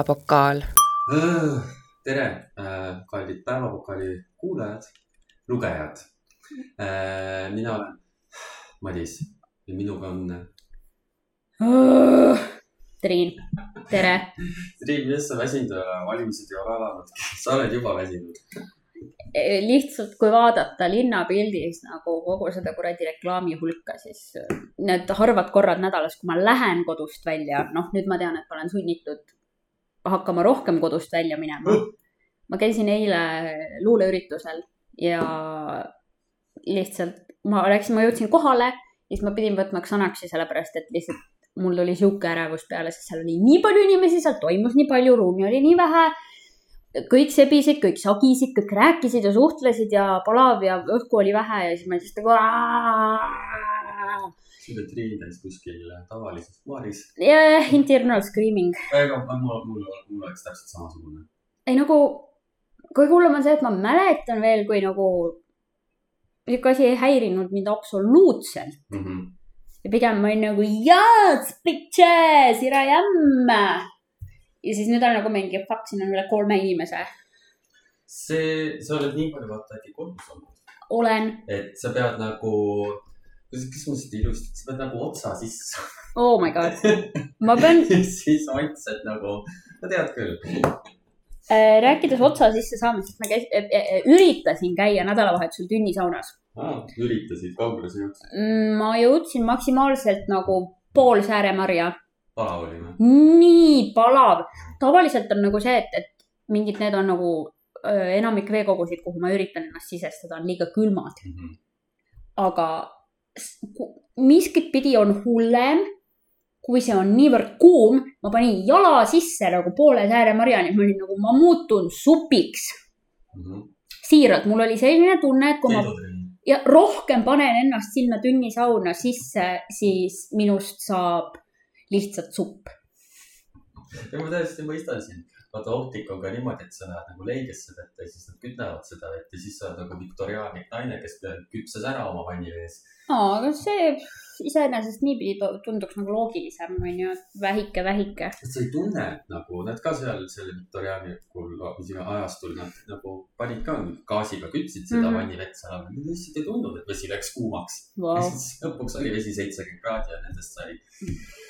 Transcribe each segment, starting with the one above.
päevapokaal. tere, kallid päevapokaali kuulajad, lugejad. mina olen Madis ja minuga on. Triin, tere. Triin, millest sa väsinud ei ole, valimised ei ole alanud, sa oled juba väsinud. lihtsalt, kui vaadata linnapildis nagu kogu seda kuradi reklaami hulka, siis need harvad korrad nädalas, kui ma lähen kodust välja, noh, nüüd ma tean, et ma olen sunnitud hakkama rohkem kodust välja minema. ma käisin eile luuleüritusel ja lihtsalt ma läksin, ma jõudsin kohale, siis ma pidin võtma Xanaxi, sellepärast et lihtsalt mul tuli sihuke ärevus peale, sest seal oli nii palju inimesi, seal toimus nii palju, ruumi oli nii vähe. kõik sebisid, kõik sagisid, kõik rääkisid ja suhtlesid ja palav ja õhku oli vähe ja siis ma lihtsalt nagu. Käis kuskil tavalises baaris. jah, internal screaming. ega mul, mul, mul oleks täpselt samasugune. ei nagu, kõige hullem on see, et ma mäletan veel, kui nagu niisugune asi ei häirinud mind absoluutselt Mm -hmm. ja pigem ma olin nagu yes, bitches, here I am. ja siis nüüd on nagu mingi fuck, siin on üle kolme inimese. see, sa oled nii palju vaata äkki kodus olnud, olen, et sa pead nagu, kuidas ma seda ilusti, sa pead nagu otsa sisse oh my god, ma pean siis maitsed nagu, no tead küll. äh, rääkides otsa sisse saamisest, ma käis- äh, äh, üritasin käia nädalavahetusel tünnisaunas Ah, üritasid, kaugele sa jõudsid? mm, ma jõudsin maksimaalselt nagu pool Sääremarja, palav oli või? nii palav. tavaliselt on nagu see, et, et mingid need on nagu enamik veekogusid, kuhu ma üritan ennast sisestada, on liiga külmad. Mhm. aga s- ku- miskit pidi on hullem, kui see on niivõrd kuum. ma panin jala sisse nagu poole Sääremarjani, ma olin nagu, ma muutun supiks. Mhm. siiralt, mul oli selline tunne, et kui ma ja rohkem panen ennast sinna tünnisauna sisse, siis minust saab lihtsalt supp. ja ma täiesti mõistan sind. Vaata optik on ka niimoodi, et sa lähed nagu leigesse vette ja siis nad kütavad seda vett ja siis sa oled nagu viktoriaanlik naine, kes küpses ära oma vanni vees. aa, aga see iseenesest niipidi tunduks nagu loogilisem, onju, et vähike, vähike. et sa ei tunne et nagu nad ka seal selle viktoriaanikul ajastul nad nagu panid ka gaasiga kütsid seda mm. -hmm. vannivett seal, lihtsalt ei tundnud, et vesi läks kuumaks siis lõpuks oli vesi seitsekümmend kraadi ja nendest sai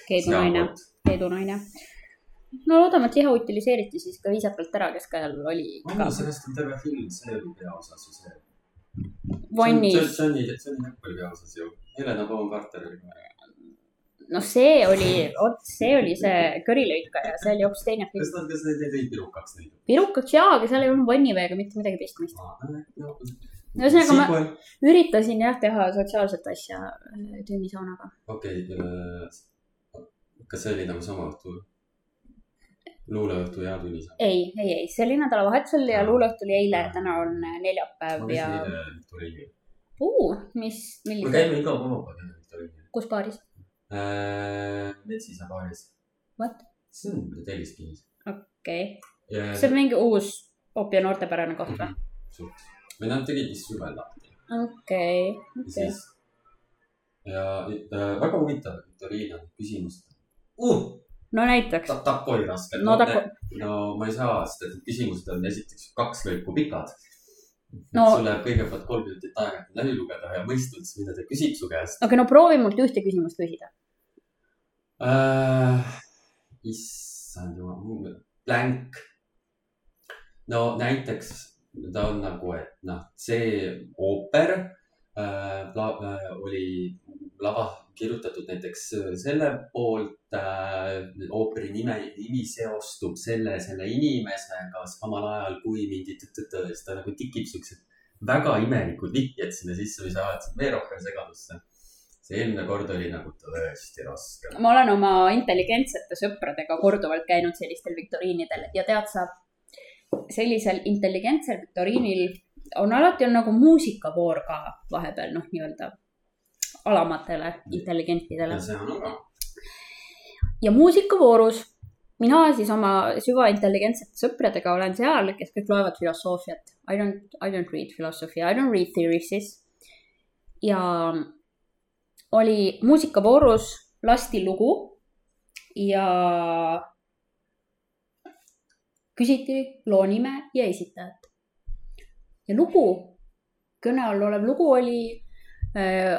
keedunaine, keedunaine. No loodame, et liha utiliseeriti siis ka viisakalt ära, kes ka seal oli oh, sellest on terve film, see oli peaosas ju see. vannis. Johnny, Johnny Depp oli peaosas ju. Helena Bonham Carter oli ka. noh, see oli, vot see oli see körilõikaja, see oli hoopis teine film. kas nad, kas need ei pirukaks neid? pirukaks jaa, aga seal ei olnud vanniveega mitte midagi pistmist. Ühesõnaga, ma- ma. üritasin jah teha sotsiaalset asja äh, tünnisaunaga. okei okay,, kas see oli nagu sama õhtu? Luuleõhtu ja tunnis? ei, ei, ei, see oli nädalavahetusel ja luuleõhtu oli eile, täna on äh, neljapäev ma ja uh, mis, me millise, käime iga kolmapäev Viktoriini kus baaris? äh,. Metsisa baaris. What? see on Telliskivis. okei okay., ja see on mingi uus popp ja noortepärane koht või? suht. või nad tegid vist suvel lahti okei, ja okei. ja äh, väga huvitav Viktoriin on küsimus uh,. No näiteks, ta tapo oli raske. No tapo- no ma ei saa, sest et küsimused on esiteks kaks lõiku pikad No- sul läheb kõigepealt kolm minutit aega, läbi lugeda ja mõista üldse, mida ta küsib su käest aga no proovi mult ühte küsimust küsida. äh,. issand jumal, blank. no näiteks ta on nagu, et noh, see ooper äh, la, äh, oli lava kirjutatud näiteks selle poolt äh,, ooperi nime, nimi seostub selle, selle inimesega samal ajal kui mingi siis ta nagu tikib siuksed väga imelikud vihjed sinna sisse, mis ajasid veel rohkem segadusse. see eelmine kord oli nagu tõesti raske. ma olen oma intelligentsete sõpradega korduvalt käinud sellistel viktoriinidel ja tead sa, sellisel intelligentsel viktoriinil on alati on nagu muusikavoor ka vahepeal noh, nii-öelda alamatele intelligentidele ja muusikavoorus mina siis oma süvaintelligentsete sõpradega olen seal, kes kõik loevad filosoofiat. I don't, I don't read philosophy, I don't read theories'is. ja oli muusikavoorus lasti lugu ja küsiti loo nime ja esitajat. ja lugu, kõne all olev lugu oli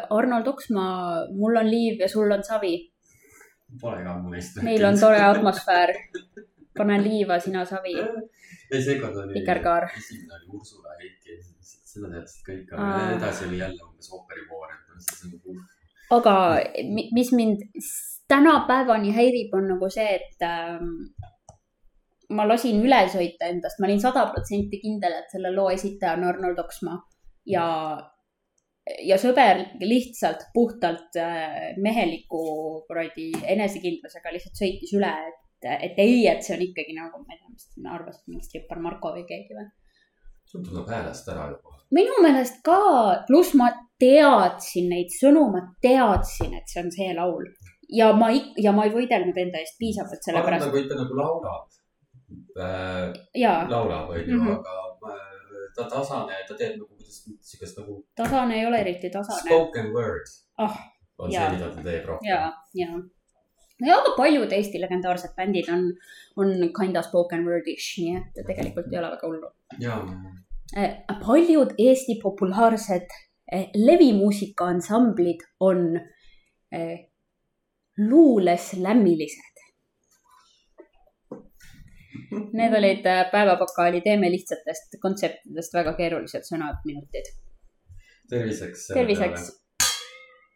Arnold Oksmaa Mul on liiv ja sul on savi. Pole ka ammu neist. meil on tore. atmosfäär. panen liiva, sina savi. ei, seekord oli. Vikerkaar. esimene oli Ursula Heiki, seda teadsid kõik, aga edasi oli jälle umbes ooperivoor, et noh, siis on nagu aga mi- mis mind tänapäevani häirib, on nagu see, et ähm, ma lasin üle sõita endast, ma olin sada protsenti kindel, et selle loo esitaja on Arnold Oksmaa ja, ja sõber lihtsalt puhtalt äh, meheliku kuradi enesekindlusega lihtsalt sõitis üle, et, et ei, et see on ikkagi nagu, ma ei tea, mis arvas, mingi strippar Marko või keegi või. sul tuleb häälest ära juba. minu meelest ka, pluss ma teadsin neid sõnu, ma teadsin, et see on see laul ja ma, ja ma ei võidelnud enda eest piisavalt, Sellepärast... nagu ikka nagu laulab äh,. ja laulab, onju, Mhm. aga ta tasane, ta teeb nagu, kuidas, siukest nagu tasane ei ole eriti tasane spoken word Ah, on jaa. see, mida ta teeb rohkem. ja, ja. ja aga paljud Eesti legendaarsed bändid on, on kinda spoken word-ish, nii et tegelikult ei ole väga hullu. ja, paljud Eesti populaarsed eh, levimuusika ansamblid on eh, luuleslämmilised. Need olid äh, päevapakaali Teeme lihtsatest kontseptidest väga keerulised sõnad, minutid. terviseks. terviseks.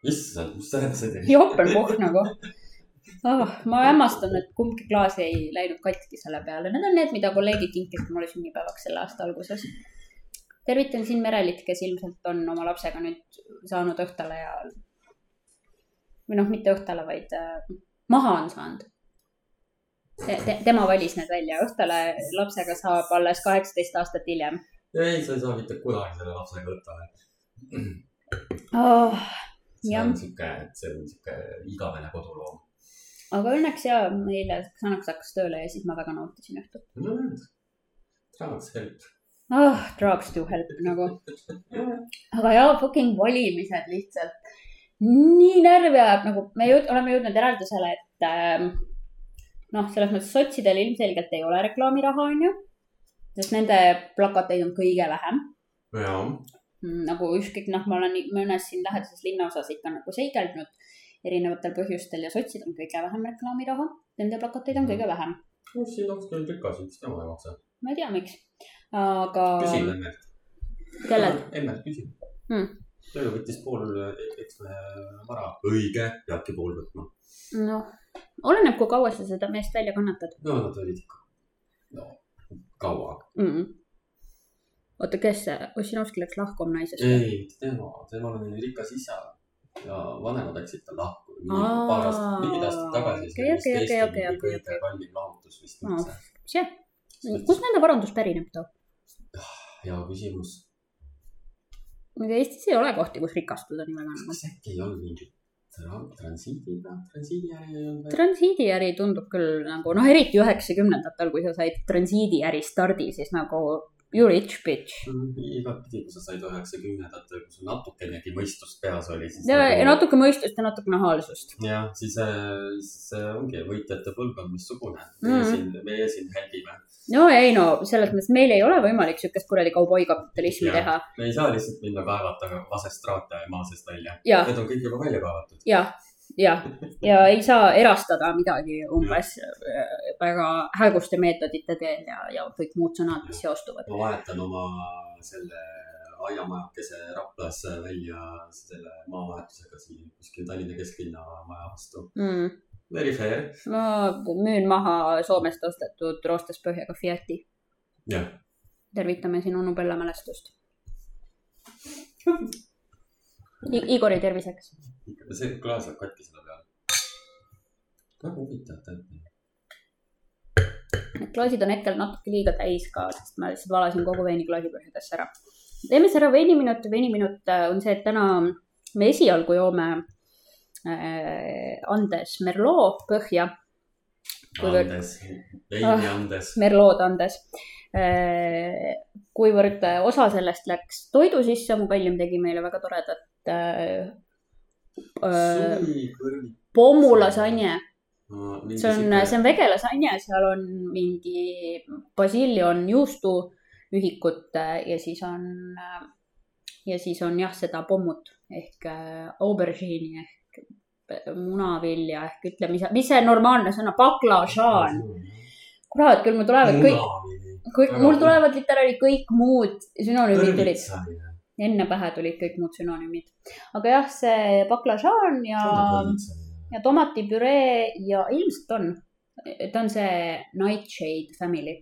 issand, mis sa edasi teed? jopenpuhk nagu oh,. ma hämmastan, et kumbki klaas ei läinud katki selle peale, need on need, mida kolleegid kinkisid mulle sünnipäevaks selle aasta alguses. tervitan siin Merelit, kes ilmselt on oma lapsega nüüd saanud õhtule ja. või noh, mitte õhtule, vaid äh, maha on saanud te,. Te, tema valis need välja, õhtule lapsega saab alles kaheksateist aastat hiljem ei, sa ei saa mitte kunagi selle lapsega õttele. oh,. see jah on, sihuke, see on sihuke igavene koduloom. aga õnneks ja meile Xanax hakkas tööle ja siis ma väga nautisin õhtut. näed, tahaks help. ah, drugs to help nagu. aga jaa, fucking valimised lihtsalt. nii närvi ajab, nagu me jõud, oleme jõudnud järeldusele, et ähm, noh, selles mõttes sotsidel ilmselgelt ei ole reklaamiraha, onju. sest nende plakateid on kõige vähem. jaa, nagu ükskõik, noh, ma olen mõnes siin lähedases linnaosas ikka nagu seigelnud erinevatel põhjustel ja sotsid on kõige vähem reklaamiraha. Nende plakateid on kõige vähem. siin ongi küll rikas, miks tema ei maksa? ma ei tea, miks. aga. küsin emmelt. kellelt? emmelt küsin Hmm. tööle võttis pool eksme vara. õige, peabki pool võtma. noh, oleneb, kui kaua sa seda meest välja kannatad no nad olid ikka, no kaua. mm. -mm. oota, kes see, Ossinovski läks lahku oma naisest? ei, tema, temal oli rikas isa ja vanemad läksid tal lahku. Aa, paar aastat, mingid aastad tagasi. okei, okei, okei, okei, okei, okei. kallim lahutus vist üldse. see, kust nende varandus pärineb too? hea küsimus. muide, Eestis ei ole kohti, kus rikastuda nii väga kas äkki ei olnud mingit transiidiga, transiidiäri ei olnud veel? transiidiäri tundub küll nagu noh, eriti üheksakümnendatel, kui sa said transiidiäri stardi, siis nagu you rich bitch. igatpidi, kui sa said üheksakümnendatel, kui sul natukenegi mõistust peas oli, siis. ja ja natuke mõistust ja natuke nahaalsust. jah, siis, siis äh, ongi võitjate põlvkond missugune. Mhm. meie siin, meie siin hälgime. no ei no selles mõttes meil ei ole võimalik siukest kuradi kauboikapitalismi teha me ei saa lihtsalt minna kaevata vasestraate maa seest välja. ja, Need on kõik juba välja kaevatud. ja, ja, ja ei saa erastada midagi umbes äh, väga häguste meetodite teel ja, ja kõik muud sõnad, mis seostuvad. ma vahetan oma selle aiamajakese Raplas välja selle maavahetusega siin kuskil Tallinna kesklinna maja vastu. Mm. Very fair. ma müün maha Soomest ostetud roostes põhjaga Fiati. jah, tervitame siin onu Bella mälestust. Igori terviseks. See klaas läheb katki selle peale. väga huvitav. Need klaasid on hetkel natuke liiga täis ka, sest ma lihtsalt valasin kogu veini klaasipõhjadesse ära. teeme siis ära veiniminut, veiniminut äh, on see, et täna me esialgu joome äh, Andes Merlot põhja, Andes, veini Andes. Merlot Andes äh,. kuivõrd äh, osa sellest läks toidu sisse, mu kallim tegi meile väga toredat äh, äh, pommulasanje see on, see on vegelasaine, seal on mingi basiljon juustuühikut ja siis on, ja siis on jah, seda pommut ehk äh, aubergine'i ehk munavilja ehk ütle, mis, mis see normaalne sõna, baklažaan. kurat küll, mul tulevad kõik, kõik, mul tulevad literaali kõik muud sünonüümid tulid. Enne pähe tulid kõik muud sünonüümid. aga jah, see baklažaan ja ja tomatipüree ja ilmselt on, ta on see Nightshade Family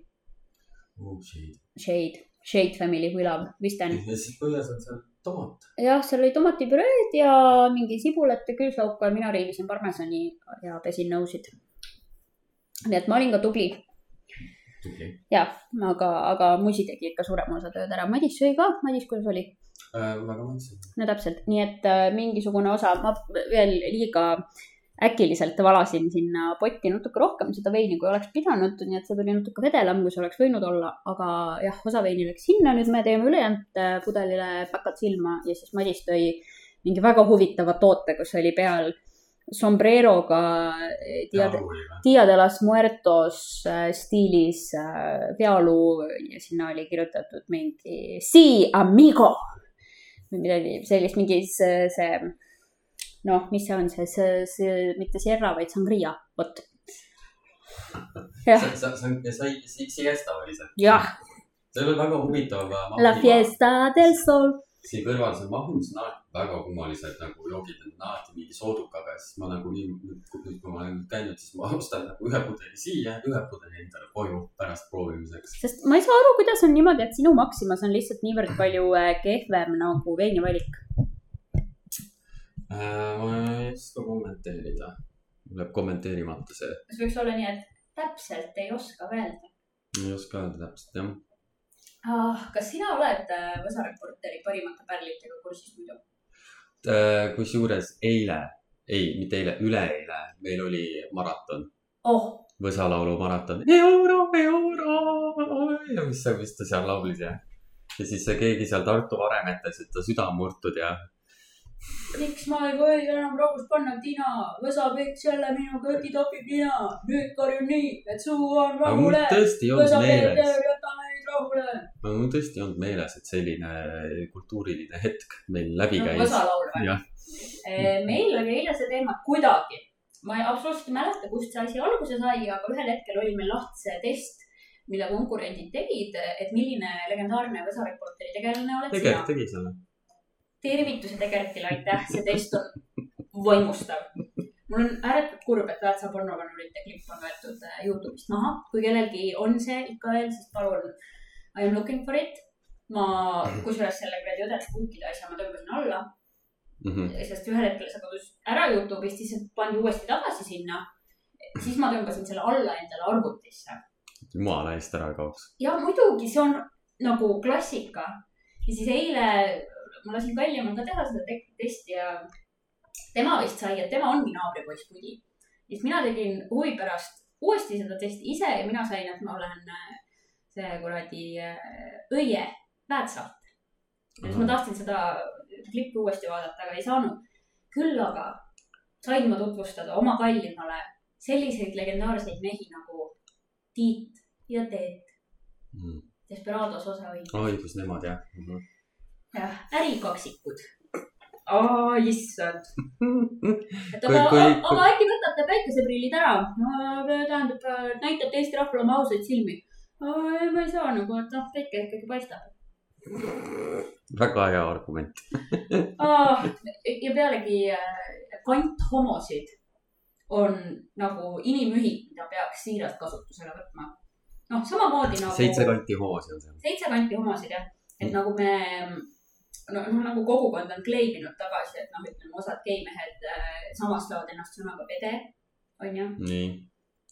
oh,. Shade. Shade, Shade Family, we love, vist on. ja siis põhjas on seal tomat. jah, seal oli tomatipüreed ja mingi sibulat ja küüslauka ja mina riivisin parmesani ja pesin nõusid. nii et ma olin ka tubli. jah, aga, aga musi tegi ikka suurema osa tööd ära. Madis sõi ka, Madis, kuidas oli äh,? väga maitsev. no täpselt, nii et äh, mingisugune osa, ma veel liiga äkiliselt valasin sinna potti natuke rohkem seda veini, kui oleks pidanud, nii et see tuli natuke vedelam, kui see oleks võinud olla, aga jah, osa veini läks sinna, nüüd me teeme ülejäänud äh, pudelile päkad silma ja siis Madis tõi mingi väga huvitava toote, kus oli peal sombreroga äh, Dia, Dia de las Muertos äh, stiilis pealuu ja sinna oli kirjutatud mingi Si amigo või midagi sellist, mingi see, see noh, mis see on, see, see, see mitte Sierra, vaid Sangria, vot. jah. siesta oli see? jah. see oli väga huvitav. La fiesta del sol. siin kõrval see mahus on alati väga kummalised nagu joogid, et alati mingi soodukaga ja siis ma nagu nii, nüüd kui ma olen käinud, siis ma ostan nagu ühe pudeli siia, ühe pudeli endale koju pärast proovimiseks. sest ma ei saa aru, kuidas on niimoodi, et sinu Maximas on lihtsalt niivõrd palju äh, kehvem nagu veinivalik äh,? ma ei oska kommenteerida. mul jääb kommenteerimata see. kas võiks olla nii, et täpselt ei oska öelda? ei oska öelda täpselt, jah ah,. kas sina oled äh, Võsa Reporteri parimate pärlitega kursis muidu? Äh, kusjuures eile, ei, mitte eile, üleeile meil oli maraton oh.. Võsa laulu maraton. euro, euro ja mis see, mis ta seal laulis ja. ja siis keegi seal Tartu varemetes, et ta süda on murtud ja miks ma ei või enam rahust panna, Tiina, võsapeks jälle minu kõrgi topib nina. nüüd karjun nii, et suu on rahule. tõesti ei olnud meeles. Meid rahule. mul tõesti ei olnud meeles, et selline kultuuriline hetk meil läbi käis no,. võsalaul või? meil oli eile see teema kuidagi, ma absoluutselt ei mäleta, kust see asi alguse sai, aga ühel hetkel oli meil lahti see test mida konkurendid tegid, et milline legendaarne Võsa Reporteri tegelane oled Tegel, sina. tegi selle tervituse Tegertile, aitäh, see test on vaimustav. mul on ääretult kurb, et Väätsa pornokanalite klipp on võetud äh, Youtube'ist maha. kui kellelgi on see ikka veel, siis palun, I am looking for it. ma, kusjuures selle kuradi õdede kuukide asja ma tõmbasin alla mm. -hmm. sest ühel hetkel see kadus ära Youtube'ist, siis pandi uuesti tagasi sinna. siis ma tõmbasin selle alla endale arvutisse. jumala eest ära kaoks. ja muidugi, see on nagu klassika. ja siis eile ma lasin Kaljamal ka teha seda testi ja tema vist sai, et tema ongi naabripoiss pudi. siis mina tegin huvi pärast uuesti seda testi ise ja mina sain, et ma olen äh, see kuradi äh, õie Väätsalt. ja siis ma tahtsin seda klippi uuesti vaadata, aga ei saanud. küll aga sain ma tutvustada oma kallimale selliseid legendaarseid mehi nagu Tiit ja Teet mm.. Desperados osa õigus. õigus, nemad jah mm. -hmm jah, ärikaksikud. aa, issand. et aga, kui... aga äkki võtate päikeseprillid ära no,? tähendab, näitate Eesti rahvale oma ausaid silmi. Ma ei saa nagu, et noh, päike ikkagi paistab. väga hea argument ja pealegi äh, kanthomosid on nagu inimühik, mida peaks siiralt kasutusele võtma. noh, samamoodi nagu. seitse kanti homosid on seal. seitse kanti homosid jah, et mm. nagu me noh, nagu kogukond on kleibinud tagasi, et noh, ütleme osad geimehed äh, samastavad ennast sõnaga pede, onju.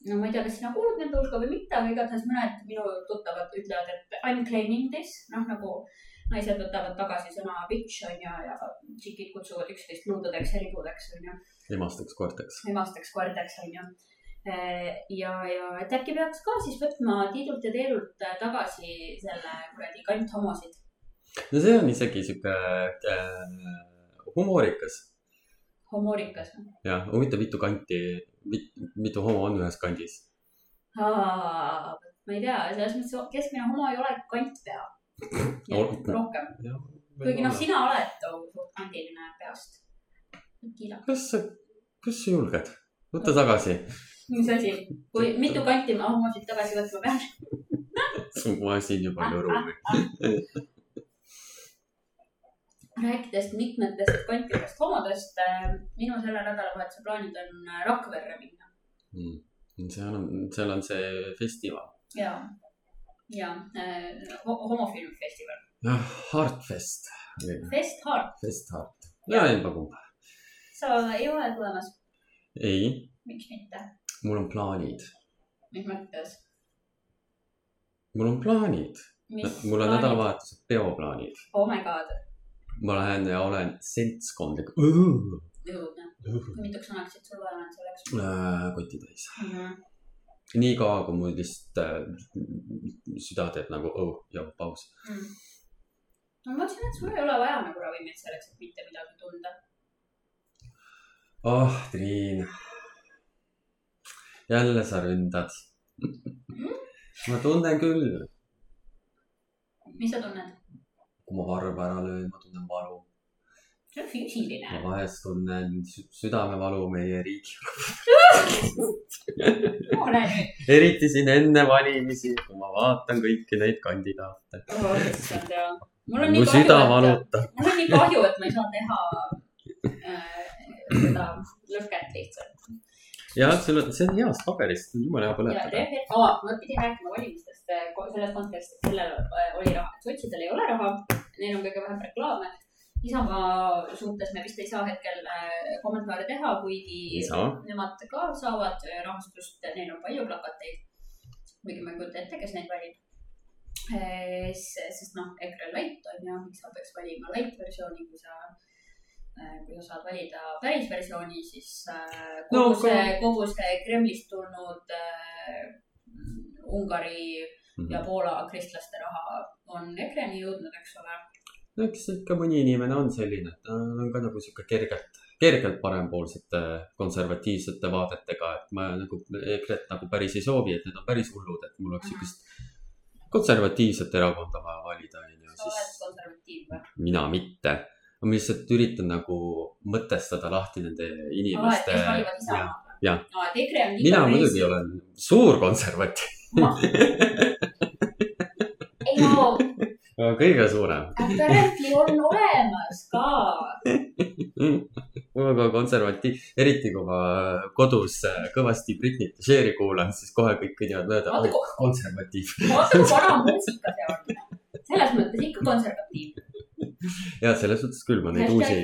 No ma ei tea, kas sina kuulud nende hulka või mitte, aga igatahes mõned minu tuttavad ütlevad, et I m claiming this, noh nagu naised võtavad tagasi sõna bitch onju ja tšikid kutsuvad üksteist luudadeks ja ribudeks onju. emasteks koerteks. emasteks koerteks onju äh, ja, ja et äkki peaks ka siis võtma Tiidult ja Teelult tagasi selle kuradi kanthomosid no see on isegi sihuke äh, humoorikas. homoorikas. jah, huvitav, mitu kanti, mitu homo on ühes kandis? ma ei tea, selles mõttes keskmine homo ei ole kantpea. rohkem, kuigi noh, sina oled suht kandiline peast. kas sa, kas sa julged? võta tagasi, mis asi, kui mitu kanti ma homosid tagasi võtma pean? sul on siin nii palju ruumi. Rääkides mitmetest kantidest homodest, minu selle nädalavahetuse plaanid on Rakverre minna. Mm. seal on, seal on see festival. ja, ja äh, ho homofilmfestival, jah, Heartfest, Fest Heart, Fest Heart ja emba-kumba. sa ei ole tulemas, ei, miks mitte, mul on plaanid, mis mõttes? mul on plaanid, mul on. nädalavahetusel peoplaanid. oh my god, ma lähen ja olen seltskondlik. õudne, kui mituks sõnaksid sul vaja on selleks kotti täis. mm? -hmm. nii kaua, kui mul lihtsalt äh, süda teeb nagu oh ja paus. Mm. no ma mõtlesin, et sul ei ole vaja nagu ravimeid selleks, et mitte midagi tunda. oh, Triin. jälle sa ründad. ma tunnen küll, mis sa tunned? Kui ma varba ära löön, ma tunnen valu. see on füüsiline ma. vahest tunnen sü südamevalu meie riigi, eriti siin enne valimisi, kui ma vaatan kõiki neid kandidaate. oh mul on nii kahju, et, mul on nii kahju, et ma ei saa teha äh, seda lõket lihtsalt. jah, sul on, see on heast paberist, jumala hea põletada. ma pidin rääkima valimistest äh, selles kontekstis, et sellel äh, oli raha, sotsidel ei ole raha, neil on kõige vähem reklaame. Isamaa suhtes me vist ei saa hetkel äh, kommentaare teha, kuigi nemad ka saavad äh, rahastust, neil on palju plakateid. kuigi ma ei kujuta ette, kes neid valib. sest noh, EKRE Light on ju, miks sa peaks valima light versiooni, kui sa, kui sa saad valida päris versiooni, siis äh, kogu No, see, kogu see Kremlist tulnud äh, Ungari ja Poola kristlaste raha on EKRE-ni jõudnud, eks ole. eks ikka mõni inimene on selline, et ta on ka nagu sihuke kergelt, kergelt parempoolsete konservatiivsete vaadetega, et ma nagu EKRE-t nagu päris ei soovi, et need on päris hullud, et mul oleks sihukest konservatiivset erakonda vaja valida, onju, sa oled konservatiiv või? mina mitte. ma lihtsalt üritan nagu mõtestada lahti nende inimeste jah. on mina muidugi. olen suur konservatiiv, no, kõige suurem. apparently on olemas ka. mul on ka konservatiiv, eriti kui ma kodus äh, kõvasti Britney Spears'i kuulan, siis kohe kõik kõnnivad mööda Vaata, "Oi, konservatiiv. vaata kui vana muusika see on. selles mõttes ikka konservatiiv. ja selles suhtes küll ma neid uusi,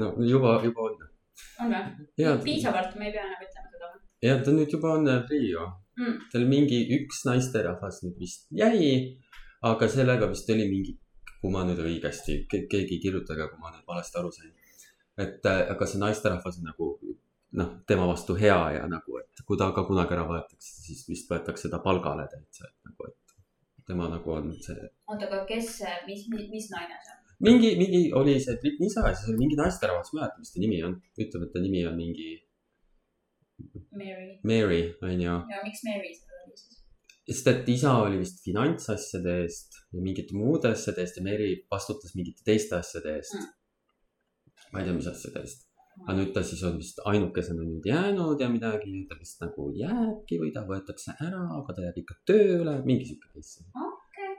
no juba, juba on. on või? piisavalt, me ei pea enam ütlema seda. ja ta nüüd juba on äh, ju Mm. tal mingi üks naisterahvas nüüd vist jäi, aga sellega vist oli mingi, kui ma nüüd õigesti, keegi kirjutage, kui ma nüüd valesti aru sain. et äh, aga see naisterahvas nagu noh, tema vastu hea ja nagu, et kui ta ka kunagi ära võetakse, siis vist võetakse ta palgale täitsa, et nagu, et tema nagu on see. oota, aga kes, mis, mis naine see on? mingi, mingi oli see Britney isa ja siis oli mingi naisterahvas, ma ei mäleta, mis ta nimi on, ütleme, et ta nimi on mingi Mary. Mary, onju. ja miks Mary? Sest et isa oli vist finantsasjade eest ja mingite muude asjade eest ja Mary vastutas mingite teiste asjade eest Mm. ma ei tea, mis asjade eest. aga nüüd ta siis on vist ainukesena nüüd jäänud ja midagi, ta vist nagu jääbki või ta võetakse ära, aga ta jääb ikka tööle, mingi sihuke case. okei,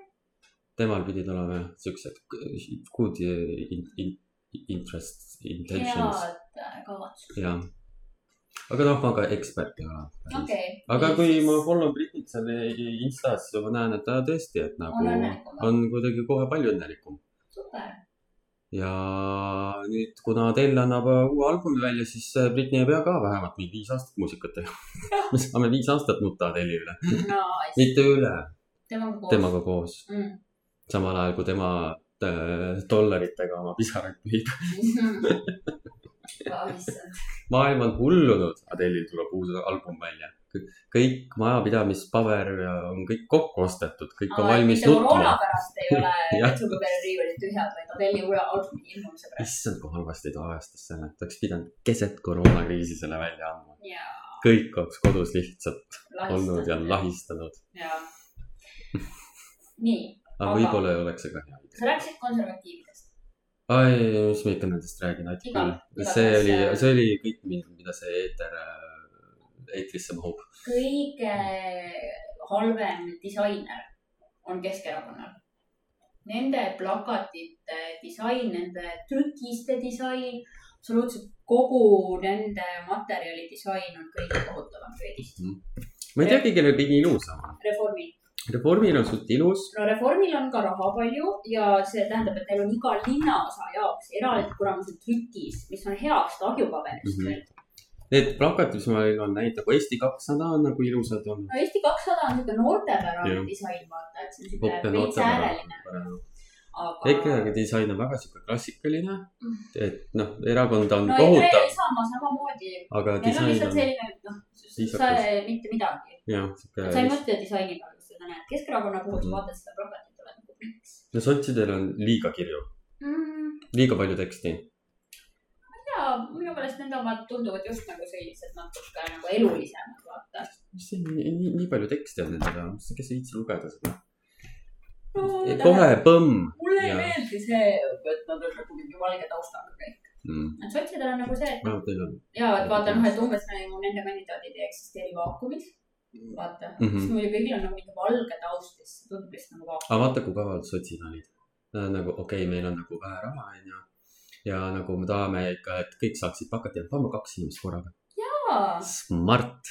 temal pidid olema siuksed good in, in, interest intentions head kavatsused. jah. Aga noh, ma ka ekspert ei ole okei. aga kui ma follow Britnit seal Instas, ma näen, et ta tõesti, et nagu On on kuidagi kohe palju õnnelikum. super, ja nüüd, kuna Adele annab uue albumi välja, siis Britney ei pea ka vähemalt mingi viis aastat muusikat tegema. me saame viis aastat nutta Adele'i üle, nice. mitte üle temaga koos. temaga koos, mm.. samal ajal kui tema äh, dollaritega oma pisaraid pühib. maailm on hullunud, Adele'il tuleb uus album välja. kõik majapidamispaber ja on kõik kokku ostetud, kõik on valmis mitte koroona nutma. pärast ei ole Jah. vetsupaberi tühjad, vaid hotelli uue albumi ilmumise pärast. issand, kui halvasti ta ajastas selle, ta oleks pidanud keset koroonakriisi selle välja andma. ja kõik oleks kodus lihtsalt olnud ja lahistanud. lahistanud. ja. nii, aga võib-olla ei oleks see ka hea sa rääkisid konservatiividest. ai, mis ma ikka nendest räägin, Iga- küll. see oli äh,, see oli kõik, mida see eeter, eetrisse mahub. kõige halvem disainer on Keskerakonnal. Nende plakatite disain, nende trükiste disain, absoluutselt kogu nende materjali disain on kõige kohutavam köögist. ma ei teagi, kellel kõige ilusam on. Reformil. On suht ilus. no Reformil on ka raha palju ja see tähendab, et neil on iga linnaosa jaoks eraldi kuramuse trükis, mis on heast ahjupaberist Mhm. veel. Need plakatid, mis ma olen näinud, nagu Eesti kakssada on nagu ilusad olnud. no Eesti kakssada on siuke noortepärane disain, vaata, et see on ja veits ääreline, aga. EKRE disain on väga sihuke klassikaline, et noh, erakond on no kohutav Isamaa samamoodi, aga neil on disain on selline, et noh, sa mitte midagi. sa ei mõtle disaini peale, seda näed. Keskerakonna puhul sa Mhm. vaatad seda plakatit, oled nagu miks no sotsidel on liiga kirju, mm,. liiga palju teksti. ja minu meelest nende omad tunduvad just nagu sellised natuke nagu elulisemad, vaata. mis see nii, nii, nii palju teksti on nendel, kes ei viitsi lugeda seda. no kohe põmm mulle ei meeldi see, et nad on nagu mingi valge taustaga kõik. mm.. et sotsidel on nagu see, et no ja et vaata noh, et umbes nagu nende kandidaadid ei eksisteeri vaakumis. Vaata mm, Mhm. -hmm. siis muidu kõigil on nagu mingi valge taust ja siis tundub lihtsalt nagu vaakum. aga vaata, kui kaval sotsid olid. Nad on nagu okei okay,, meil on nagu vähe raha, onju. ja nagu me tahame ikka, et kõik saaksid pakata ja paneme kaks inimest korraga. Smart.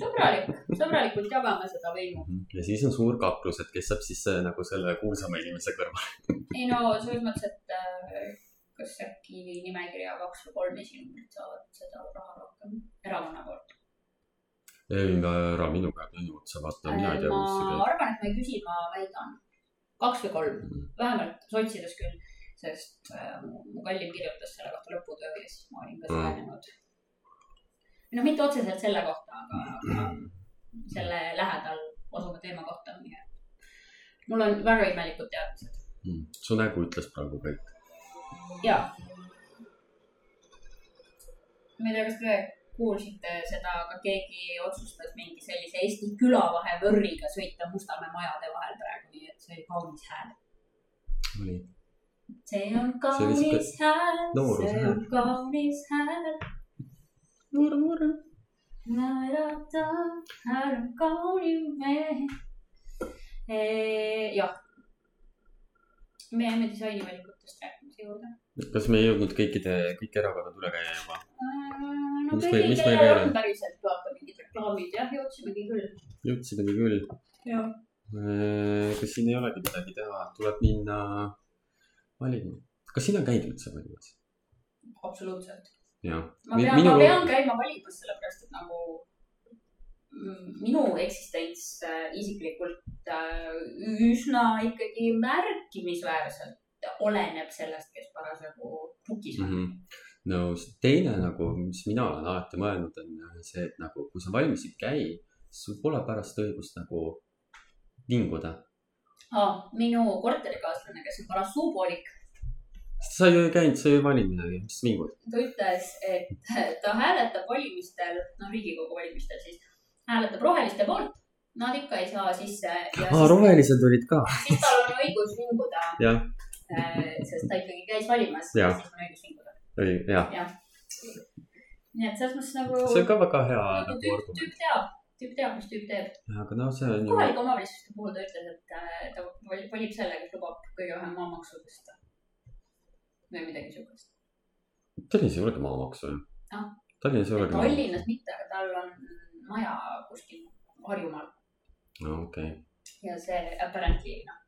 sõbralik, sõbralikult jagame seda võimu. ja siis on suur kaklus, et kes saab siis äh, nagu selle kuulsama inimese kõrvale. ei no selles mõttes, et äh, kas äkki nimekirja kaks või kolm esinumbrit saavad seda raha rohkem erakonna poolt. ei, ära minu käe minu otsa vaata, mina ei tea, mis see ma käib. arvan, et ma ei küsi, ma väidan kaks või kolm, vähemalt sotsides küll, sest äh, mu kallim kirjutas selle kohta lõputöö ja siis ma olin ka Mm. süvenenud. no mitte otseselt selle kohta, aga, aga selle lähedal asuva teema kohta, nii et mul on väga imelikud teadmised su nägu ütles praegu kõik. ja. ma ei tea, kas te kuulsite seda, aga keegi otsustas mingi sellise Eesti külavahe võrriga sõita Mustamäe majade vahel praegu, nii et see oli kaunis hääl. oli. see on kaunis hääl, see on kaunis hääl. murr, murr. hääl on kaunim mehe. jah. me jääme disainivalikutest rääkimise juurde. kas me ei jõudnud kõikide, kõik erakonnad üle käia juba? No Mis meil- mis meil veel on päriselt vaata mingid reklaamid jah, jõudsimegi küll. jõudsimegi küll. kas siin ei olegi midagi teha, tuleb minna valima. kas sina käid üldse valimas? absoluutselt. ma pean, ma pean käima valimas, sellepärast et nagu mm, minu eksistents äh, isiklikult äh, üsna ikkagi märkimisväärselt oleneb sellest, kes parasjagu pukis on. Mhm. No teine nagu, mis mina olen alati mõelnud, on see, et nagu kui sa valmis ei käi, siis sul pole pärast õigust nagu vinguda. Ah, minu korterikaaslane, kes on paras suupoolik, sa ju ei käinud, sa ju ei valinud midagi, mis vingud? ta ütles, et ta hääletab valimistel, noh, Riigikogu valimistel siis, hääletab roheliste poolt. Nad ikka ei saa sisse ja aa, rohelised olid ka. siis tal on õigus vinguda, jah, sest ta ikkagi käis valimas Jah. ja siis on õigus vinguda. oli, jah. jah. nii et selles mõttes nagu. see on ka väga hea nagu argument. tüüp teab, tüüp teab, mis tüüp teeb. aga noh, see on ju, kohalike omavalitsuste puhul ta ütles, et äh, ta vali- valib selle, kes lubab kõige vähem maamaksu tõsta. või midagi siukest. Tallinnas ei olegi maamaksu ju Ah.. Tallinnas ei olegi. Tallinnas mitte, aga tal on maja kuskil Harjumaal no okei okay.. ja see apparently noh,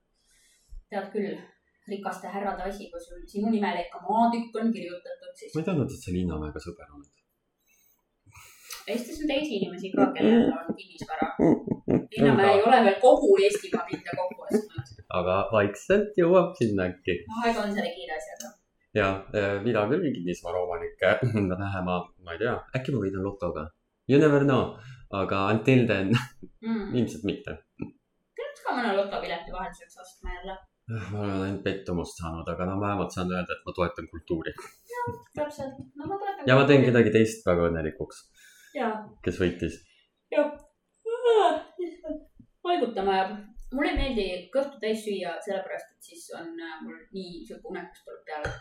tead küll, rikaste härrade asi, kui sul sinu nimele ikka maatükk on kirjutatud, siis ma ei teadnud, et sa Linnamäega sõber oled. Eestis on teisi inimesi ka, kellel on kinnisvara. Linnamäe ei ole veel kogu Eestimaa mitte kokku ostnud. aga vaikselt jõuab sinna äkki. aeg on selle kiire asjaga. ja eh, mina küll kinnisvaraomanik lähema, ma ei tea, äkki ma võidan lotoga. You never know, aga until then mm.. ilmselt mitte. peaks ka mõne lotopileti vahetuseks ostma jälle. Ma olen ainult pettumust saanud, aga no vähemalt saan öelda, et ma toetan kultuuri täpselt, no ma toetan. ja ma teen. kedagi teist väga õnnelikuks, kes võitis. jah. vaigutama jääb. mulle ei meeldi kõhtu täis süüa, sellepärast et siis on äh, mul nii sihuke unetus tuleb peale.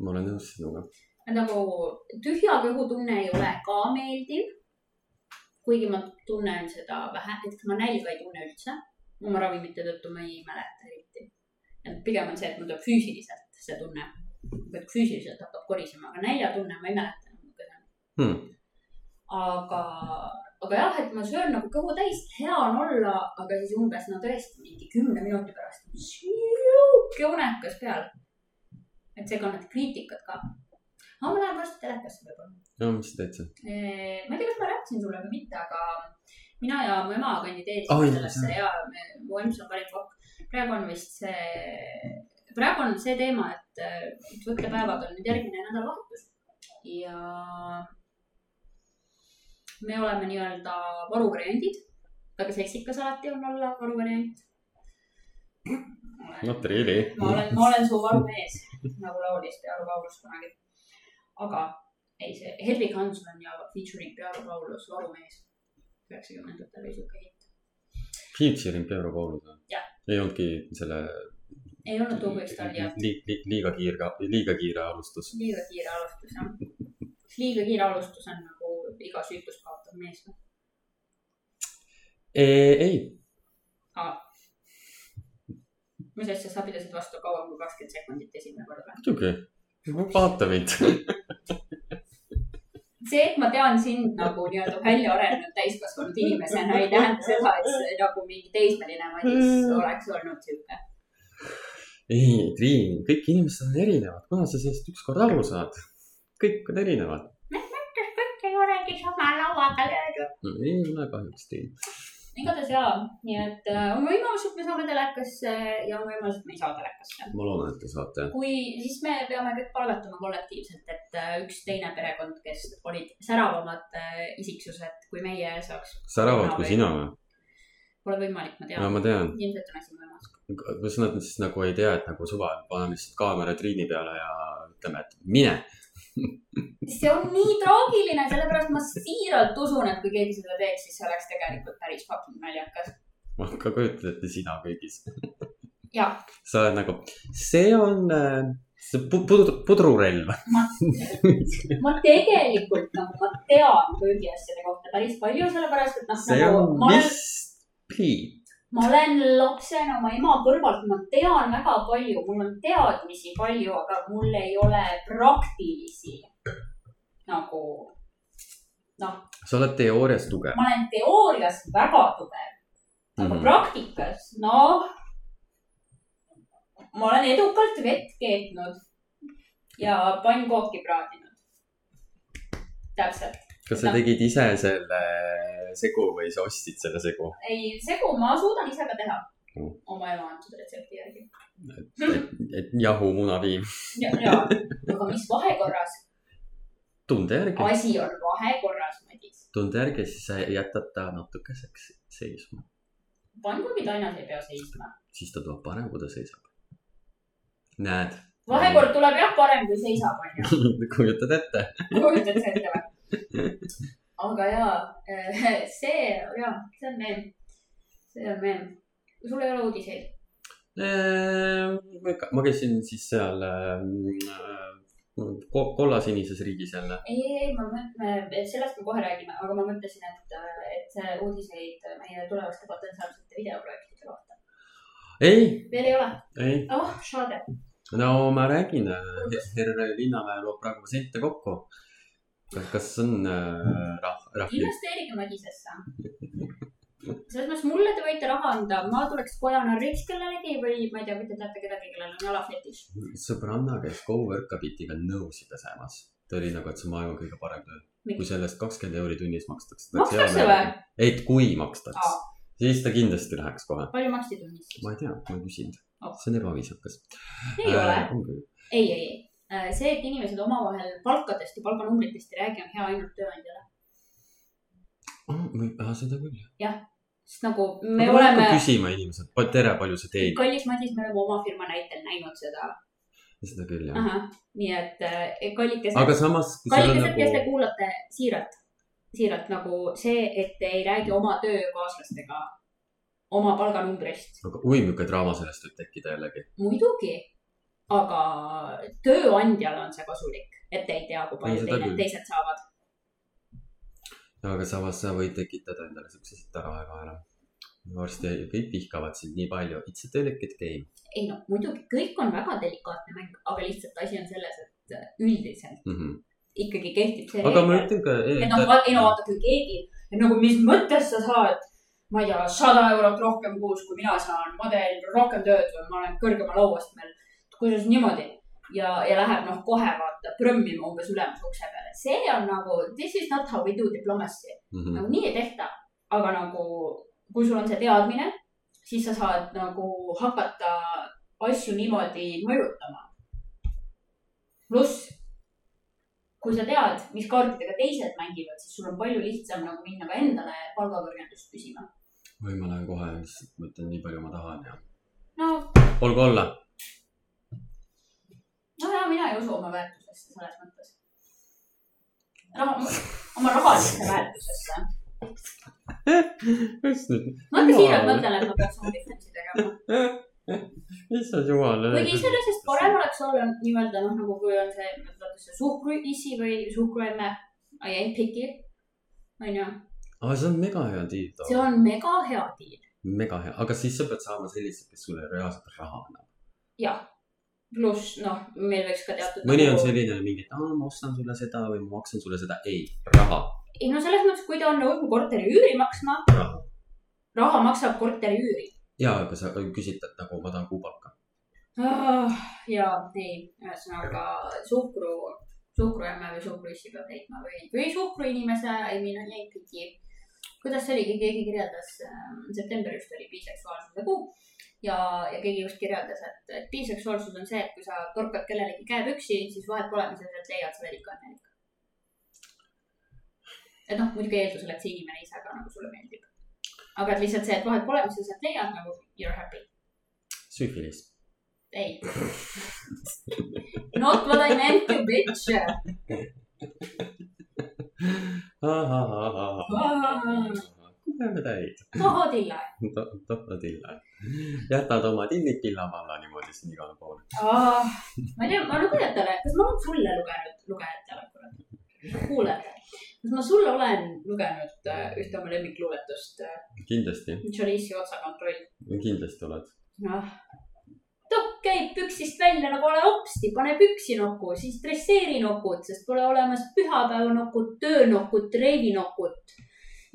ma olen nõus sinuga. nagu tühja kõhu tunne ei ole ka meeldiv. kuigi ma tunnen seda vähe, näiteks ma nälga ei tunne üldse. Oma ravimite tõttu ma ei mäleta eriti. et pigem on see, et mul tuleb füüsiliselt see tunne, et füüsiliselt hakkab korisema, aga näljatunne ma ei mäleta enam Hmm. aga, aga jah, et ma söön nagu kõhu täis, hea on olla, aga siis umbes no tõesti mingi kümne minuti pärast sihuke unekas peal. et seega on need kriitikad ka. aga ma lähen varsti telekasse võib-olla. no mis sa teed seal? ma ei tea, kas ma rääkisin sulle või mitte, aga mina ja mu ema kandideerisime oh, sellesse ja me, mu ems on parim kokk. praegu on vist see, praegu on see teema, et äh, et võttepäevad on nüüd järgmine nädalavahetus ja me oleme nii-öelda varuvariandid. väga seksikas alati on olla varuvariant. Not really. ma olen, ma olen su varumees, nagu laulis Pearu Paulus kunagi. aga ei, see Hedvig Hanson ja featuring Pearu Paulus, varumees. Üheksakümnendatel oli siuke hitt. Peero Paulus või Jah.? ei olnudki selle ei olnud too kõik staar ja li, li, liiga kiire, liiga kiire alustus. liiga kiire alustus jah. liiga kiire alustus on nagu iga süütust kaotav mees. ei, mis asja, sa pidasid vastu kauem kui kakskümmend sekundit esimene kord või? muidugi. vaata mind. see, et ma tean sind nagu nii-öelda välja arenenud täiskasvanud inimesena, ei tähenda seda, et see nagu mingi teismeline Madis oleks olnud sihuke. ei, Triin, kõik inimesed on erinevad, kuna sa sellest ükskord aru saad? kõik on erinevad. kõik ei olegi sama lauaga löödud. ei ole kahjuks, Triin. Igatahes jaa, nii et äh, on võimalus, et me saame telekasse ja on võimalus, et me ei saa telekasse. ma loodan, et te saate. kui, siis me peame kõik palvetama kollektiivselt, et äh, üks teine perekond, kes olid säravamad äh, isiksused kui meie, saaks. säravad kui sina või? Pole võimalik, ma no tean. ma tean. ilmselt on asi võimas. kas nad siis nagu ei tea, et nagu suva, paneme lihtsalt kaamera Triini peale ja ütleme, et mine. See on nii traagiline, sellepärast ma siiralt usun, et kui keegi seda teeks, siis see oleks tegelikult päris fucking naljakas. ma ka kujutan ette sina kõigis. ja sa oled nagu, see on äh, see pu- pudru, pudrurelv. ma, ma tegelikult nagu, ma tean köögiasjade kohta päris palju, sellepärast et noh, see nagu on olen, Miss P. Ma olen lapsena oma ema kõrvalt, ma tean väga palju, mul on teadmisi palju, aga mul ei ole praktilisi nagu noh, sa oled teoorias tugev. ma olen teoorias väga tugev, aga Mhm. praktikas, noh. ma olen edukalt vett keetnud ja pannkooki praadinud. täpselt, kas sa tegid ise selle segu või sa ostsid selle segu? ei segu ma suudan ise ka teha Mm. oma ema antud retsepti järgi. et, et jahu munapiim. ja, ja, aga mis vahekorras, tunde järgi, asi on vahekorras, Madis. tunde järgi, siis sa jätad ta natukeseks seisma. pannkoogid ainas ei pea seisma. siis ta tuleb parem, kui ta seisab. näed, vahekord tuleb jah parem kui seisab, onju. kujutad ette? kujutad ette või? aga jaa, see, jaa, see on meem. see on meem. sul ei ole uudiseid? ma käisin siis seal ko- kollasinises riigis jälle. ei, ei, ma mõtlen, sellest me kohe räägime, aga ma mõtlesin, et, et see uudiseid meie tulevaste potentsiaalsete videoprojektide kohta. ei, veel ei ole? oh, šade. no ma räägin, härra Linnamäe loob praegu sente kokku. Kas on äh, rah-, rahvi, investeerige Madisesse. selles mõttes mulle te võite raha anda, ma tuleks koja narriks kellelegi või ma ei tea, kui te teate kedagi, kellel on jalafetiš. sõbranna käis Go-Workabitiga nõusid pesemas. ta oli nagu, et see on maailma kõige parem töö. kui sellest kakskümmend euri tunnis makstakse. Makstakse või?? et kui makstaks Aa., siis ta kindlasti läheks kohe. palju maksti tunnis ma ei tea, ma ei küsinud Oh.. see on ebaviisakas. ei ole. on küll. ei, ei, ei. see, et inimesed omavahel palkadest ja palganumbritest ei räägi, on hea ainult tööandjale. seda küll jah. sest nagu me aga oleme küsima inimeselt, tere, palju sa teenid, kallis Madis, me oleme oma firma näitel näinud seda. seda küll jah. nii et äh, kallikesed, aga samas, kallikesed, kes te nagu, kuulate siiralt, siiralt nagu see, et te ei räägi oma töökaaslastega oma palganumbrist, aga oi, milline draama sellest võib tekkida jällegi. muidugi. Aga tööandjale on see kasulik, et te ei tea, kui palju teine, teised saavad. aga samas sa võid tekitada endale siukseid taraevahele. varsti kõik vihkavad sind nii palju, it's a delicate game ei no muidugi, kõik on väga delikaatne mäng, aga lihtsalt asi on selles, et üldiselt mm. -hmm. ikkagi kehtib see aga ma ütlen ka, et noh, ei no vaata, kui keegi, nagu mis mõttes sa saad, ma ei tea, sada eurot rohkem kuus, kui mina saan, ma teen rohkem tööd või ma olen kõrgemal auastmel. Kuidas niimoodi ja, ja läheb noh, kohe vaata prõmmima umbes ülemuse ukse peale, see on nagu this is not how we do diplomacy, mm -hmm. nagu nii ei tehta, aga nagu kui sul on see teadmine, siis sa saad nagu hakata asju niimoodi mõjutama. pluss, kui sa tead, mis kaartidega teised mängivad, siis sul on palju lihtsam nagu minna ka endale palgakõrgendust küsima. või ma lähen kohe lihtsalt mõtlen nii palju ma tahan ja no, olgu olla. No mina ei usu oma väärtusesse selles mõttes. raha, oma rahalisse väärtusesse. mis nüüd? ma ikka siiralt mõtlen, et ma peaks oma difference'i tegema. issand jumal. kuigi iseenesest parem oleks olla nii-öelda noh, nagu kui on see, see suhkruisi või suhkruemme. I ain't picky. onju, aga see on mega hea diil see on mega hea diil. mega hea, aga siis sa pead saama sellised, kes sulle reaalselt raha annab. jah, pluss noh, meil võiks ka teatud. mõni on selline mingi, et ma ostan sulle seda või ma maksan sulle seda. ei, raha, ei no selles mõttes, kui ta on nõus mu korteri üüri maksma, raha. raha maksab korteri üüri. ja, aga sa küsid talt nagu ma tahan kuubaka. Ah, ja ei, ühesõnaga suhkru, suhkruemme või suhkruissi peab leidma või, või suhkruinimese, I mean, I ain't picky. Kuidas see oligi, keegi kirjeldas, september just oli biseksuaalsuse kuu ja, ja keegi just kirjeldas, et, et biseksuaalsus on see, et kui sa torkad kellelegi käepüksi, siis vahet pole, mis sa sealt leiad, sa oled ikka õnnelik. et noh, muidugi eeldusel, et see inimene ise ka nagu sulle meeldib. aga et lihtsalt see, et vahet pole, mis sa sealt leiad, nagu you are happy. süfilis. ei. Not what I meant to bitch. kuuleme täid. Mahatilla. tohvadilla. jätad oma tillid pillamalla niimoodi siin igale poole. ma ei tea, ma lugen talle, kas ma olen sulle lugenud, lugejatele, kurat, kuulajatele. kas ma sulle olen lugenud ühte oma lemmikluuletust, kindlasti, Jolice'i otsakontroll. kindlasti oled. noh, tokk käib püksist välja nagu ole hopsti, pane püksi nokku, siis dresseeri nokut, sest pole olemas pühapäevanokut, töönokut, reivinokut.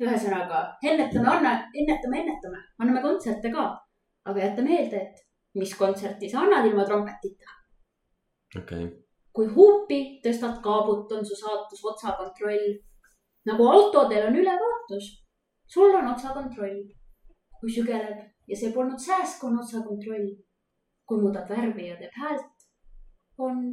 ühesõnaga, ennetame, anna, ennetame, ennetame, anname kontserte ka. aga jäta meelde, et mis kontserti sa annad ilma trompetita. okei okay., kui huupi tõstad kaabut, on su saatus otsakontroll. nagu autodel on ülevaatus, sul on otsakontroll. kui sügeleb ja see polnud sääsk, on otsakontroll. Kui muudab värvi ja teeb häält, on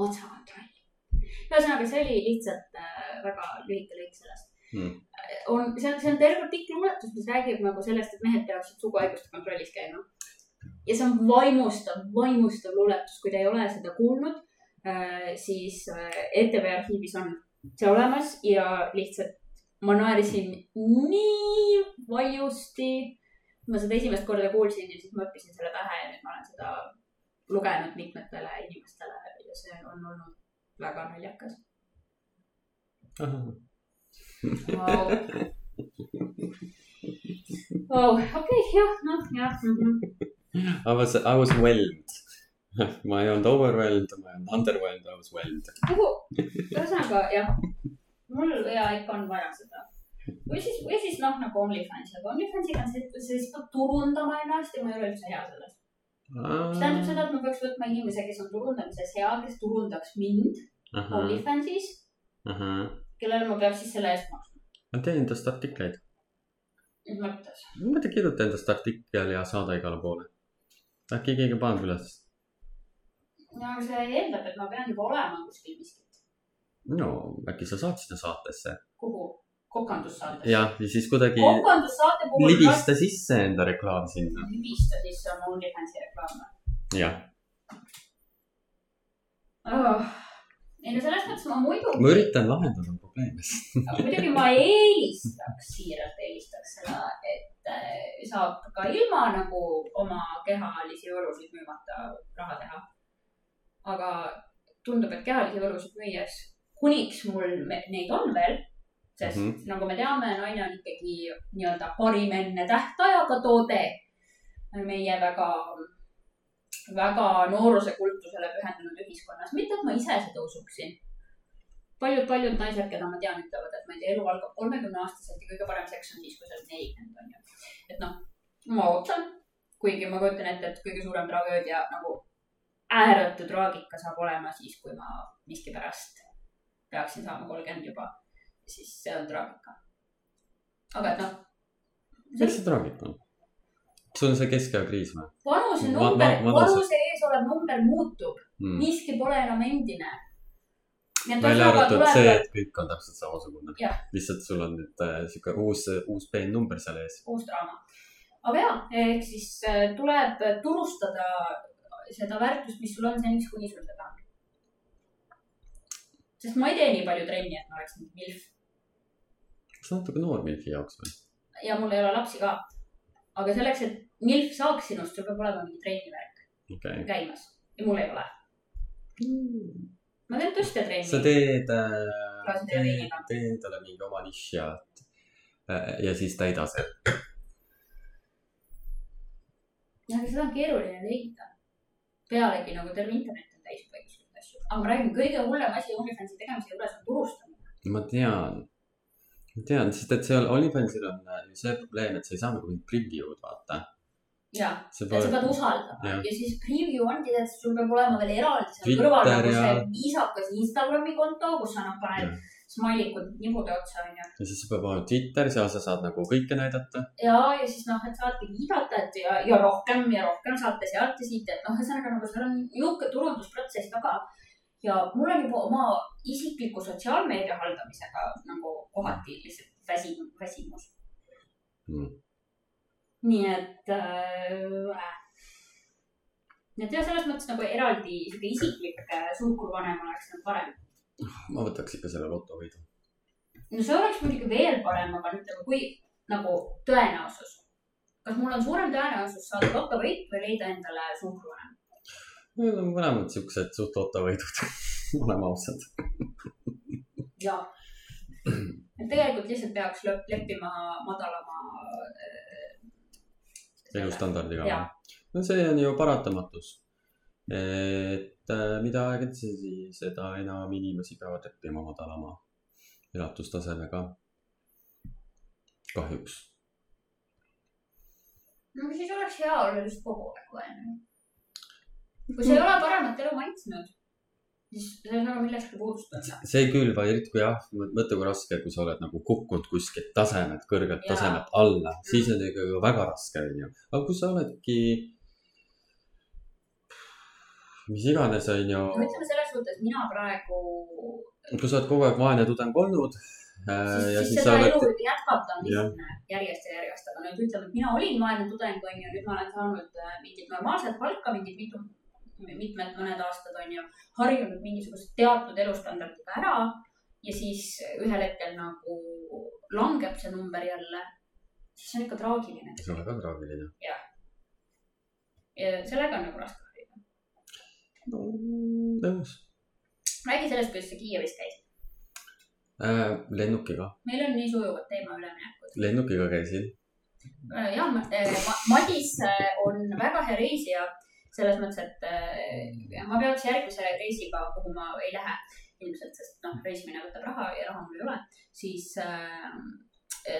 otsakontroll. ühesõnaga, see oli lihtsalt äh, väga lühike lõik sellest Hmm. on, see on, see on terve pikk luuletus, mis räägib nagu sellest, et mehed peaksid suguhaiguste kontrollis käima. ja see on vaimustav, vaimustav luuletus, kui te ei ole seda kuulnud, siis äh, ETV arhiivis on see olemas ja lihtsalt ma naersin nii valjusti. Ma seda esimest korda kuulsin ja siis ma õppisin selle pähe ja nüüd ma olen seda lugenud mitmetele inimestele ja see on olnud väga naljakas. Vau. Okei, jah, noh, jah mm. -hmm. I was, I was whelmed. ma ei olnud overwhelmed, ma ei olnud underwhelmed, I was whelmed. nagu, ühesõnaga jah, mul ja ikka on vaja seda. Või siis, või siis noh, nagu OnlyFans, aga OnlyFansiga on see, et sa siis pead turundama ennast ja ma ei ole üldse hea selles. mis tähendab seda, et ma peaks võtma inimese, kes on turundamises hea, kes turundaks mind OnlyFansis, kellele ma peaks siis selle eest maksma. ma teen endast artikleid. mis mõttes? ma ei kirjuta endast artikkel ja saada igale poole. äkki keegi paneb üles. no aga see eeldab, et ma pean juba olema kuskil miskit. no äkki sa saad sinna saatesse. kuhu? kokandussaades. jah, ja siis kuidagi kokandussaate puhul. libista sisse enda reklaam sinna. libista sisse oma OnlyFansi reklaame jah, oh.. ei no selles mõttes ma muidu. ma üritan lahendada probleeme. aga muidugi ma eelistaks, siiralt eelistaks seda, et äh, saab ka ilma nagu oma kehalisi võlusid müümata raha teha. aga tundub, et kehalisi võlusid müües, kuniks mul neid on veel, sest mm. -hmm. nagu me teame, naine on ikkagi nii-öelda parim enne tähtajaga toode meie väga, väga noorusekultusele pühendunud ühiskonnas, mitte et ma ise seda usuksin paljud-paljud naised, keda ma tean, ütlevad, et ma ei tea, elu algab kolmekümne aastaselt ja kõige parem seks on siis, kui sa oled nelikümmend, onju. et noh, ma ootan, kuigi ma kujutan ette, et kõige suurem tragöödia nagu ääretu traagika saab olema siis, kui ma miskipärast peaksin saama kolmkümmend juba. Siis see on traagika. aga et noh, miks see traagika on? sul on see keskea kriis või vanuse Va- number va-, vanuse- ees olev number muutub, mm.? miski pole enam endine. välja arvatud see, et kõik on täpselt samasugune lihtsalt sul on nüüd äh, sihuke uus, uus peennumber seal ees. uus draama. aga jaa, ehk siis äh, tuleb turustada seda väärtust, mis sul on seniks, kuni sul seda on. sest ma ei tee nii palju trenni, et ma oleks mingi milf kas natuke noor Milfi jaoks või? ja mul ei ole lapsi ka. aga selleks, et milf saaks sinust, sul peab olema mingi trennivärk okei käimas ja mul ei ole. ma teen tõstetrenni. sa teed äh,, veiniga. teed endale mingi oma niši ja, ja siis täida see. jah, aga seda on keeruline leida. pealegi nagu terve internet on täis juba igasuguseid asju. aga ma räägin, kõige hullem asi OnlyFansi tegemise juures on turustamine. ma tean, tean, sest et seal OnlyFansil on äh, see probleem, et sa ei saa nagu mingit preview'd vaata. see et sa pead usaldama Jah. ja siis preview ongi et sul peab olema veel eraldi seal kõrval nagu ja- see viisakas Instagrami konto, kus sa noh paned Jah. smile'ikud nibude otsa onju. ja siis peab olema Twitter, seal sa saad nagu kõike näidata. ja, ja siis noh, et saate viidata, et ja, ja rohkem ja rohkem saate sealt ja siit, et noh, ühesõnaga nagu seal on niisugune turundusprotsess taga. Ja mul on juba oma isikliku sotsiaalmeedia haldamisega nagu kohati lihtsalt väsinud, väsimus Mm. nii et äh,. nii et jah, selles mõttes nagu eraldi sihuke isiklik äh, suhkruvanem oleks nagu parem. ma võtaks ikka selle lotovõidu. no see oleks muidugi veel parem, aga nüüd nagu kui nagu tõenäosus. kas mul on suurem tõenäosus saada lotovõit või leida endale suhkruvanem? Need on mõlemad siuksed suht lotovõidud, oleme ausad. et tegelikult lihtsalt peaks leppima madalama äh,. elustandardiga no see on ju paratamatus. et äh, mida aeg edasi, seda enam inimesi peavad leppima madalama elatustasemega. kahjuks. no siis oleks hea olla just kogu aeg vaene. Kui sa ei ole paremat elu maitsnud, siis sa ei saa millestki puudust tunda. see küll, eriti kui jah, mõtle kui raske, kui sa oled nagu kukkunud kuskilt tasemelt, kõrgelt Jaa. tasemelt alla, siis on ikka väga raske, onju. aga kui sa oledki, mis iganes, onju, no ütleme selles suhtes, mina praegu, kui sa oled kogu aeg vaene tudeng olnud äh, siis, ja siis seda sa elu oled, jätkata on lihtne järjest ja järjest, aga nüüd ütleme, et mina olin vaene tudeng, onju, nüüd ma olen saanud äh, mingit normaalset palka, mingit mitu, mitmed mõned aastad onju, harjunud mingisuguse teatud elustandardiga ära ja siis ühel hetkel nagu langeb see number jälle, siis see on ikka traagiline. see on väga traagiline. ja sellega on nagu raske harjuda. nõus räägi sellest, kuidas sa Kiievis käisid. äh,. lennukiga, meil on nii sujuvad teema üleminekud. lennukiga käisin. ja Madis äh, on väga hea reisija selles mõttes, et äh, ma peaks järgmise reisiga, kuhu ma ei lähe ilmselt, sest noh, reisimine võtab raha ja raha mul ei ole, siis äh,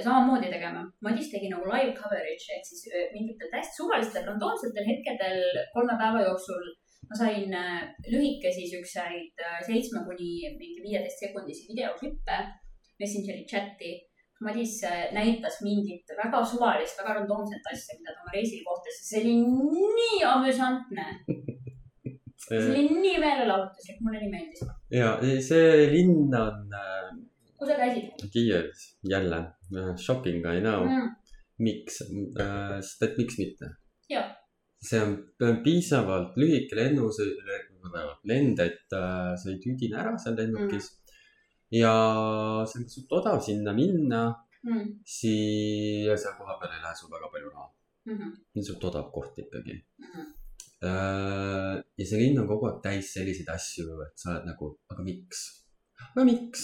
samamoodi tegema. Madis tegi nagu live coverage ehk siis äh, mingitel täiesti suvalistel randoomsetel hetkedel kolme päeva jooksul ma sain äh, lühikesi siukseid seitsme kuni mingi viieteist sekundisi videoklippe Messengeri chati Madis äh, näitas mingit väga suvalist, väga randoomset asja, mida ta oma reisil kohtas ja see oli nii amüsantne. see oli nii meelelahutuslik, mulle nii meeldis. ja see linn on äh, kus sa käisid Kiievis jälle shopping I know mm.? miks, sest et miks mitte. See on piisavalt lühike lennus, lend, et äh, sa ei tüdine ära seal lennukis mm.. Ja see on suht odav sinna minna, Mm. siis seal kohapeal ei lähe sul väga palju raha. Mm -hmm. see on suht odav koht ikkagi. Mm -hmm. ja see linn on kogu aeg täis selliseid asju, et sa oled nagu, aga miks? aga miks?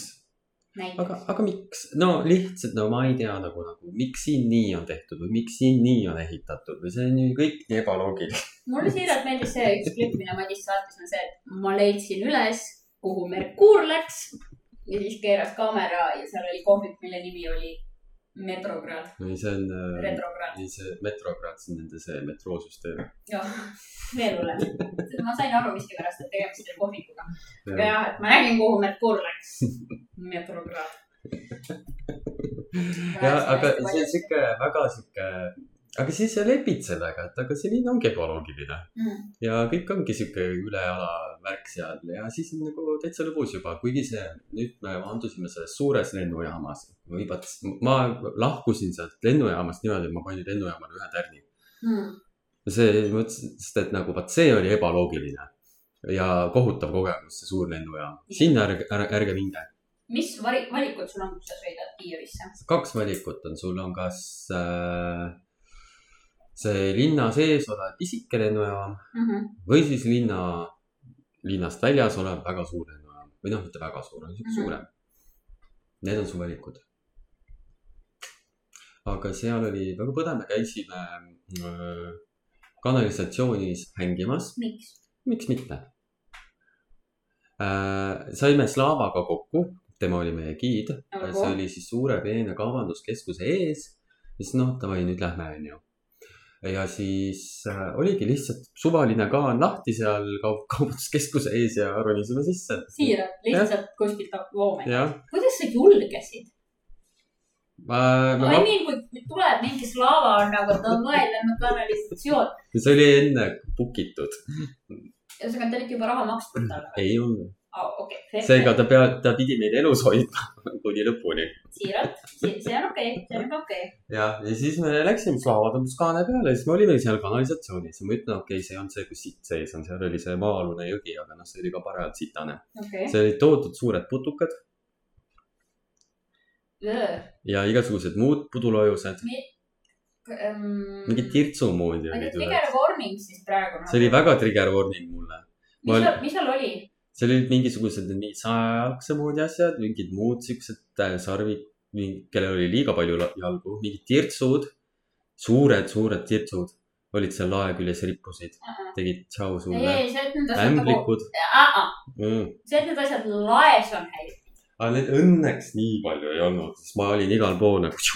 aga aga miks? no lihtsalt no ma ei tea nagu, nagu miks siin nii on tehtud või miks siin nii on ehitatud või see on ju kõik nii ebaloogiline. mulle siiralt meeldis see üks klipp, mida Madis saatis, on see, et ma leidsin üles, kuhu Merkuur läks ja siis keeras kaamera ja seal oli kohvik, mille nimi oli Metrograd, ei, see on, Retrograd. ei see metrokraad, see on nende see metroosüsteem. jah, veel hullem. ma sain aru miskipärast, et tegemist oli kohvikuga. aga jah, et ma nägin, kuhu Merkuur läks. Metrograd. ja, aga see on sihuke väga sihuke, aga siis sa lepid sellega, et aga see linn ongi ebaloogiline mm.. ja kõik ongi sihuke üleala värk seal ja siis on nagu täitsa lõbus juba, kuigi see, nüüd me maandusime selles suures lennujaamas või vaat ma lahkusin sealt lennujaamast niimoodi, et ma panin lennujaamale ühe tärni. Mm. see, mõtlesin, sest et nagu vaat see oli ebaloogiline ja kohutav kogemus, see suur lennujaam. sinna ärge, ärge minge. mis vari-, valikud sul on, kui sa sõidad Kiievisse kaks valikut on, sul on kas äh, see linna sees olev pisike lennujaam mm? -hmm. või siis linna, linnast väljas olev väga suur lennujaam või noh, mitte väga suur, on siuke Mhm. suurem. Need on su valikud. aga seal oli väga põnev, me käisime äh, kanalisatsioonis hängimas, miks? miks mitte äh,. saime Slavaga kokku, tema oli meie giid, see oli siis suure peene kaubanduskeskuse ees. siis noh, davai, nüüd lähme, onju. Ja siis äh, oligi lihtsalt suvaline kaan lahti seal kaup-, kaubanduskeskuse ees ja ronisime sisse. siiralt, lihtsalt kuskilt loome. kuidas sa julgesid? ma, I ma, mean, kui tuleb mingi slaava on nagu davai, lähme kanalisatsioon. see oli enne book itud, ühesõnaga, te olite juba raha maksnud talle. ei olnud. okei, seega ta pea, ta pidi meid elus hoidma kuni lõpuni. siiralt, see on okei, see on okei. jah, ja siis me läksime Slava tõmbas kaane peale siis me olime seal kanalisatsioonis ja ma ütlen, okei okay,, see ei olnud see, kus sitt sees on, seal oli see maa-alune jõgi, aga noh, see oli ka parajalt sitane. okei. seal olid tohutud suured putukad ja igasugused muud pudulojused, mingid tirtsu moodi ma ei tea, olid. trigger warning siis praegu. see oli. väga trigger warning mulle. mis seal, mis seal oli? Seal olid mingisugused nii sajajalgse moodi asjad, mingid muud siuksed äh, sarvid, kellel oli liiga palju jalgu, mingid tirtsud, suured, suured tirtsud olid seal lae küljes rippusid, tegid tšau sulle. asjad nagu, ämblikud mm.. see, et need asjad laes on häirinud. aga need õnneks nii palju ei olnud, sest ma olin igal pool nagu,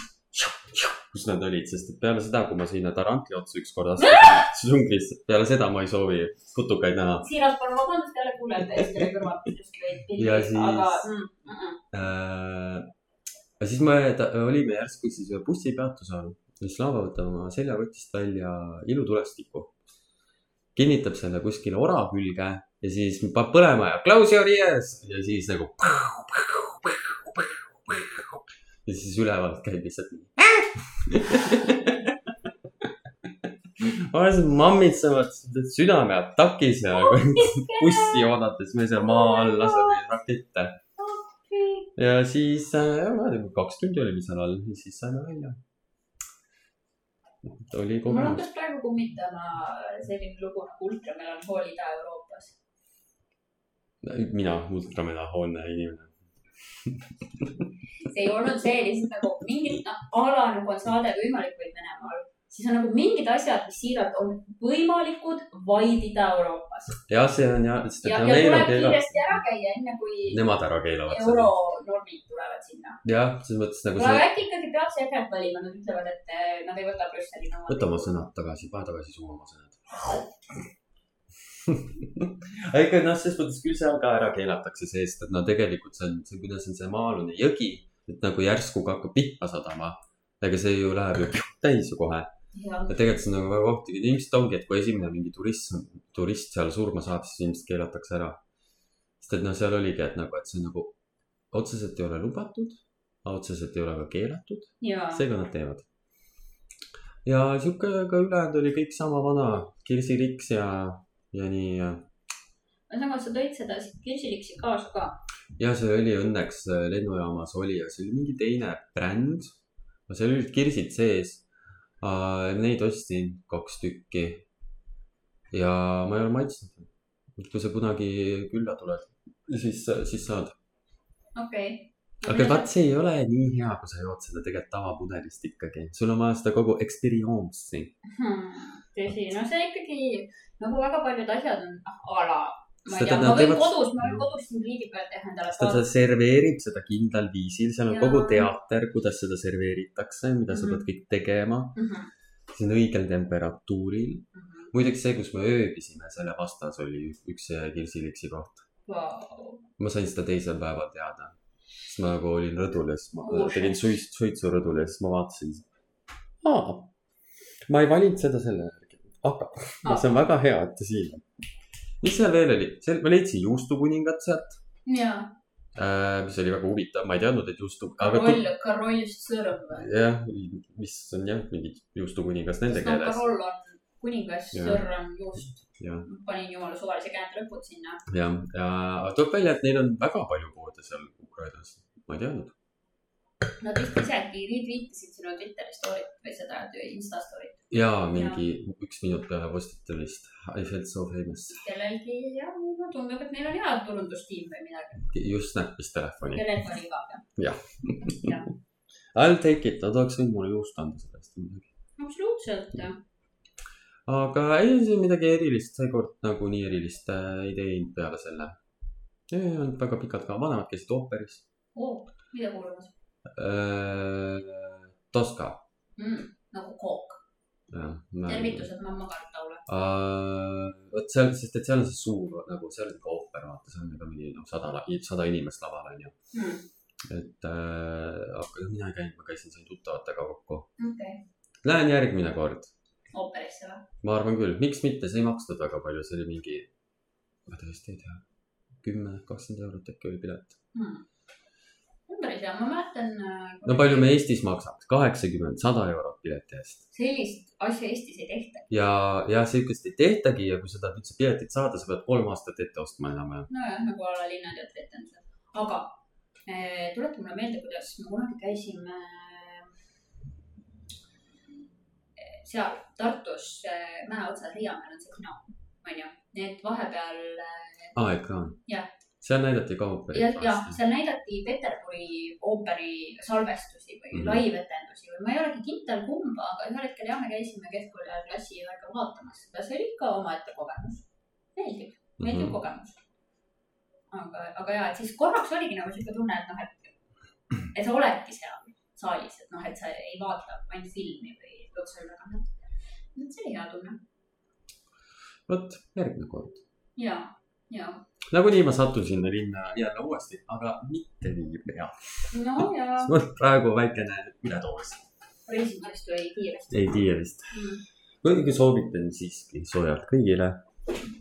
kus nad olid, sest et peale seda, kui ma sinna Tarantli otsa ükskord astusin džunglis, peale seda ma ei soovi putukaid näha siiralt palun vabandust jälle kuulajate ees, kelle kõrvad just lõid pildi, Ja siis- aga mm, mm, mm. äh,. ja siis me ta, olime järsku siis ühe bussipeatuse all ja Slava võtab oma seljakotist välja ilutulestiku. kinnitab selle kuskile ora külge ja siis paneb põlema ja close your ears ja siis nagu. ja siis ülevalt käib lihtsalt nii. ma olen seal mammitsenud südameatakis ja bussi oodates, me seal maa all laseme rakette. ja siis äh, kaks tundi olime seal all ja siis saime välja. oli mul kogemus. hakkas praegu kummitama selline lugu nagu ultramelanhool Ida-Euroopas. mina, ultramelanhoolne inimene. see ei olnud see lihtsalt nagu mingid, noh, a la nagu on saade Võimalikuid Venemaal, siis on nagu mingid asjad, mis siiralt on võimalikud vaid Ida-Euroopas. jah, see on jah, ja, ja tuleb kiiresti ära käia, enne kui nemad ära keelavad euronormid tulevad sinna. jah, selles mõttes nagu aga see, äkki ikkagi peaks EKRE-t valima, nad ütlevad, et eh, nad ei võta Brüsseli nõuandeid. võta oma sõnad tagasi, pane tagasi su oma sõnad. aga ikka noh, selles mõttes küll seal ka ära keelatakse see, sest et no tegelikult see on, see, kuidas on see maa-alune jõgi, et nagu järsku ka hakkab pihta sadama. ega see ju läheb ju täis ju kohe ja tegelikult see on nagu väga ohtlik, et ilmselt ongi, et kui esimene mingi turist, turist seal surma saab, siis ilmselt keelatakse ära. sest et noh, seal oligi, et nagu, et see nagu otseselt ei ole lubatud, otseselt ei ole ka keelatud, seega nad teevad. ja sihuke ka ülejäänud oli kõik sama vana, kirsiriks ja, ja nii ja ühesõnaga sa tõid seda kirsiriksi kaasa ka. ja see oli õnneks äh, lennujaamas oli ja see oli mingi teine bränd. seal olid kirsid sees. Neid ostsin kaks tükki. ja ma ei ole maitsnud. kui sa kunagi külla tuled, siis, siis saad. okei. aga vaat see ei ole nii hea, kui sa jood seda tegelikult tavapudelist ikkagi. sul on vaja seda kogu experience'i. Hmm, tõsi, no see ikkagi nagu väga paljud asjad on ah, a la, ma ei tea, ma võin teevad- kodus, ma võin kodus siin riidi peal teha endale sest ta serveerib seda kindlal viisil, seal on Jaa. kogu teater, kuidas seda serveeritakse, mida sa Mhm. pead kõik tegema. Mhm, see on õigel temperatuuril. mhm. muideks see, kus me ööbisime, selle vastas oli üks kirsiliksi koht. Vau. ma sain seda teisel päeval teada. siis ma nagu olin rõdul ja siis ma Oh, tegin suits, suitsu rõdul ja siis ma vaatasin. ma ei valinud seda selle järgi, aga Aa. see on väga hea, et ta siin on. Mis seal veel oli, seal ma leidsin juustukuningat sealt jaa, äh,, mis oli väga huvitav, ma ei teadnud, et juustu, Karoll, Karoll Sõrm või? jah, mis on jah, mingi juustukuningas nende no keeles. Karoll on kuningas. Sõrm juust. jah, panin jumala suvalise käändelõpud sinna. ja, ja tuleb välja, et neil on väga palju poode seal Ukrainas, ma ei teadnud. Nad vist isegi retweetisid sinu Twitteri story't või seda Insta story't. ja mingi üks minut peale postitamist. I felt so famous. kellelgi jah, mulle tundub, et neil on hea turundustiim või midagi. just näppis telefoni. on igav jah. I'll take it, nad oleks võinud mulle juust anda selle eest midagi. absoluutselt. aga ei, see midagi erilist seekord nagu nii erilist äh, ei teinud peale selle. ei olnud väga pikalt ka, vanemad käisid ooperis oo, mida kuulamas. Toska, mm,? nagu kook. jah. tervitused mamma Kartaule. Uh, vot seal, sest et seal on see suur nagu, seal on ka ooper, vaata, seal on ka mingi noh, sada, sada inimest laval on ju. Mm, et äh, aga mina ei käinud, ma käisin siin tuttavatega kokku. okei, Lähen järgmine kord, ooperisse või? ma arvan küll, miks mitte, see ei maksnud väga palju, see oli mingi, ma tõesti ei tea, kümme, kakskümmend eurot äkki oli pilet. Mm. On päris hea, ma mäletan. no palju me Eestis maksaks, kaheksakümmend, sada eurot pileti eest. sellist asja Eestis ei tehta. ja, ja sihukest ei tehtagi ja kui sa tahad üldse piletit saada, sa pead kolm aastat ette ostma enam-vähem. nojah, nagu a la Linnateatri etendused, aga eh, tuleta mulle meelde, kuidas me kunagi käisime eh, seal Tartus mäe otsas Riiamäel on see kino, onju, need vahepeal aa, ekraan Jah.. Seal näidati ka ooperit ja. seal näidati Peterburi ooperi salvestusi või mm. -hmm. laivetendusi või ma ei olegi kindel kumba, aga ühel hetkel jah, me käisime keskkooli ajal klassi aega vaatamas seda, see oli ikka omaette kogemus. meeldib, meeldiv mm. -hmm. kogemus. aga, aga ja, et siis korraks oligi nagu sihuke tunne, et noh, et, et sa oledki seal saalis, et noh, et sa ei vaata ainult filmi või otseülekannet. et see oli hea tunne vot, järgmine kord. ja, ja, nagunii ma satun sinna linna jälle uuesti, aga mitte nii pea. no ja mul on praegu väikene üledoos. reisimisest tuli kiiresti ei vist. mm.. muidugi soovitan siiski soojalt kõigile.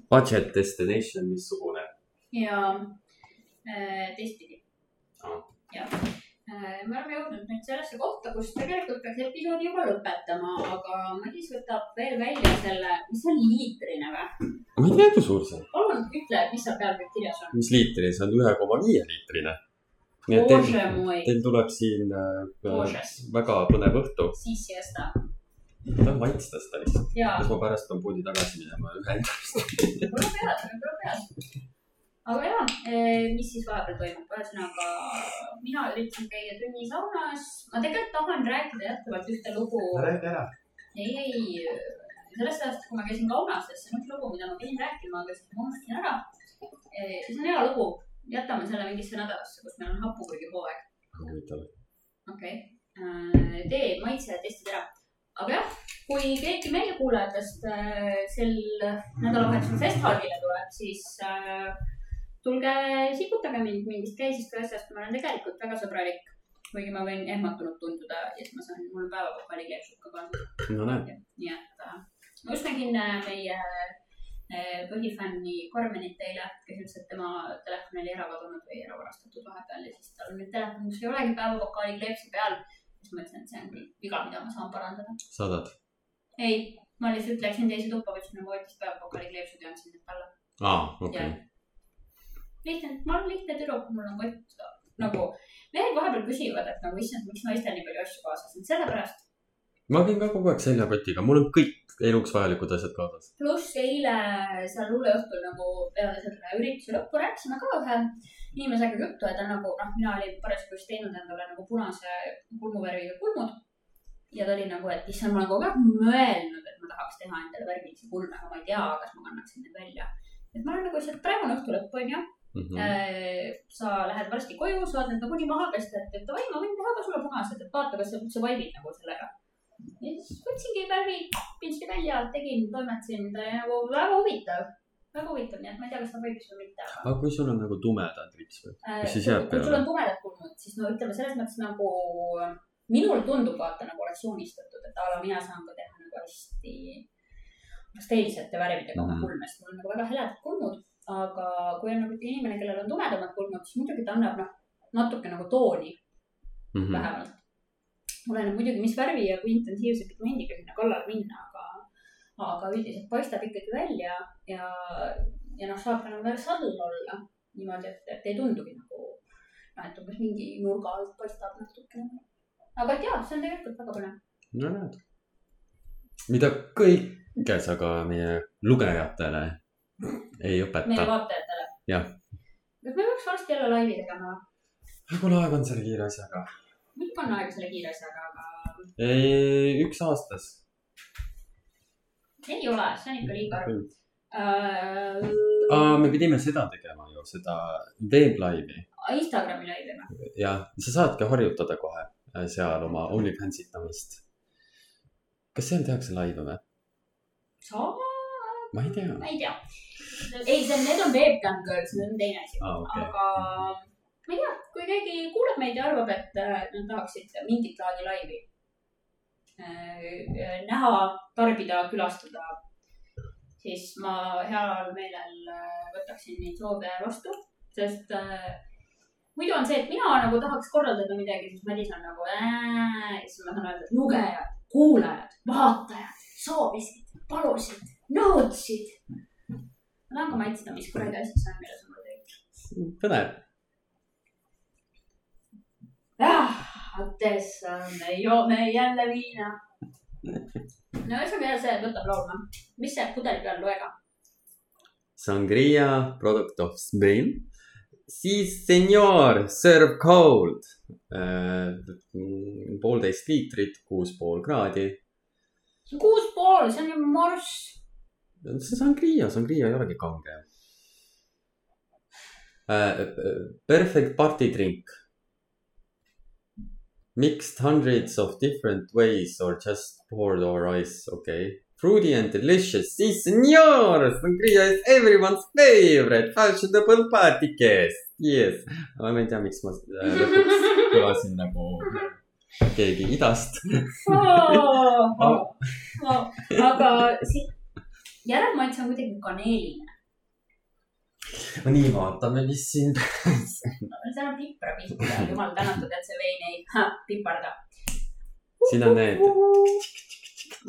Budget destination, missugune? ja äh, teistpidi jah me oleme jõudnud nüüd sellesse kohta, kus tegelikult peaks episoodi juba lõpetama, aga Madis võtab veel välja selle, mis on liitrine või? ma ei tea, kui suur see on. palun ütle, mis seal peal kõik kirjas on. mis liitrine, see on ühe koma viie liitrine. nii et teil, teil tuleb siin äh, väga põnev õhtu. siis siesta. tahan maitsta seda lihtsalt. ja, kas ma pärast pean poodi tagasi minema ja ühendust? võib-olla pead, võib-olla pead. Aga ja, mis siis vahepeal toimub, ühesõnaga mina üritasin käia tunni saunas, ma tegelikult tahan rääkida jätkuvalt ühte lugu räägi ära. ei, ei, sellest ajast, kui ma käisin Kaunastes, see on üks lugu, mida ma pidin rääkima, aga siis ma unustasin ära. see on hea lugu, jätame selle mingisse nädalasse, kus meil on hapukurgihooaeg, huvitav. okei okay.. tee maitsetestid ära, aga jah, kui keegi meie kuulajatest sel nädalavahetusel festivaalile tuleb, siis äh, tulge sikutage mind mingist käisest või asjast, ma olen tegelikult väga sõbralik. kuigi ma võin ehmatunud tunduda ja siis ma saan, mul on päevapakk valikeksud ka kaasas. no näed, nii et äh, ma just nägin äh, meie põhifänni Karmenit eile, kes ütles, et tema telefon oli ära kadunud või ära varastatud vahepeal ja siis tal on nüüd telefon, kus ei olegi päevapakaali kleepsi peal. siis ma ütlesin, et see on küll viga, mida ma saan parandada. saadad? ei, ma lihtsalt läksin teise tuppa, võtsin oma votist päevapakaali kleepsud ja andsin need talle. aa, okei. lihtne, ma olen lihtne tüdruk, mul on kott nagu, mehed vahepeal küsivad, et nagu issand, miks naistel nii palju asju kaasas on, sellepärast. ma käin ka kogu aeg seljakotiga, mul on kõik eluks vajalikud asjad kaasas. pluss eile seal luuleõhtul nagu peale selle ürituse lõppu rääkisime ka ühe inimesega juttu, et ta nagu noh, mina olin parasjagu just teinud endale nagu punase kulmuvärviga kulmud. ja ta oli nagu, et issand, ma olen kogu aeg mõelnud, et ma tahaks teha endale värvilisi kulme, aga ma ei tea, kas ma kannaksin need välja. et ma olen nagu lihtsalt, praegu on õhtu lõpp, onju. Mhm. sa lähed varsti koju, saad need nagunii maha pesta, et, et davai, ma võin teha ka sulle punased, et vaata, kas sa üldse vaibid nagu sellega. ja siis võtsingi värvi pintsli välja, tegin, toimetasin, nagu väga huvitav, väga huvitav, nii et ma ei tea, kas ta vaibis või mitte, aga. kui sul on nagu tumedad ripsmed, kas siis jääb kui sul peale on? tumedad kulmud, siis no ütleme selles mõttes nagu minul tundub vaata nagu oleks joonistatud, et a la mina saan ka teha nagu hästi pasteelsete värvidega oma Mhm. kulmest, mul on nagu väga heledad kulmud, aga kui on nagu inimene, kellel on tumedamad kulmud, siis muidugi ta annab noh, natuke nagu tooni Mhm. vähemalt. oleneb muidugi, mis värvi ja kui intensiivse pigmendiga sinna kallale minna, aga, aga üldiselt paistab ikkagi välja ja, ja noh, saab ka nagu väga subtle olla niimoodi, et, et ei tundugi nagu noh, et umbes mingi nurga alt paistab natukene. aga et jaa, see on tegelikult väga põnev. no näed. mida kõike sa ka meie lugejatele ei meie õpeta. vaatajatele. Jah. kas me peaks varsti jälle laivi tegema? kuule, aeg on selle kiire asjaga. muidugi on aega selle kiire asjaga, aga üks aastas. ei ole, see on ikka liiga harv äh,. aa, me pidime seda tegema ju, seda veeblaivi. Instagrami laivi või? jah, sa saadki harjutada kohe äh, seal oma OnlyFans itamist. kas seal tehakse laive või? saab, ma ei tea. ma ei tea. ei, see on, need on webcam girls, need on teine asi. aa, okei. aga ma ei tea, kui keegi kuuleb meid ja arvab, et äh, nad tahaksid mingit laadi laivi äh, näha, tarbida, külastada, siis ma heal meelel äh, võtaksin neid soove vastu, sest äh, muidu on see, et mina nagu tahaks korraldada midagi, siis Madis on nagu äh,, siis ma saan öelda, et lugejad, kuulajad, vaatajad soovisid, palusid, nõudsid. ma tahan ka maitsta, mis kuradi asi see on, mille sa mulle tegid. põnev. ah, Atessa, me joome jälle viina. no ühesõnaga see võtab laulma. mis see pudeli peal loega? Sangria product of Spain. siis senior serve cold. poolteist liitrit, kuus pool kraadi. on kuus pool, see on ju morss. See sangria, sangria ei olegi kange. Perfect party drink. Mixed hundreds of different ways or just poured or ice, okei okay.. Fruity and delicious, siis senior, sangria is everyone's favorite fashionable party guest, yes. aga ma ei tea, miks ma äh, lõpuks kõlasin nagu keegi idast. aga siit järelmaitse on kuidagi kaneeline. nii, vaatame, mis siin. seal on pipra pihta, jumal tänatud, et see vein ei piparda. siin on need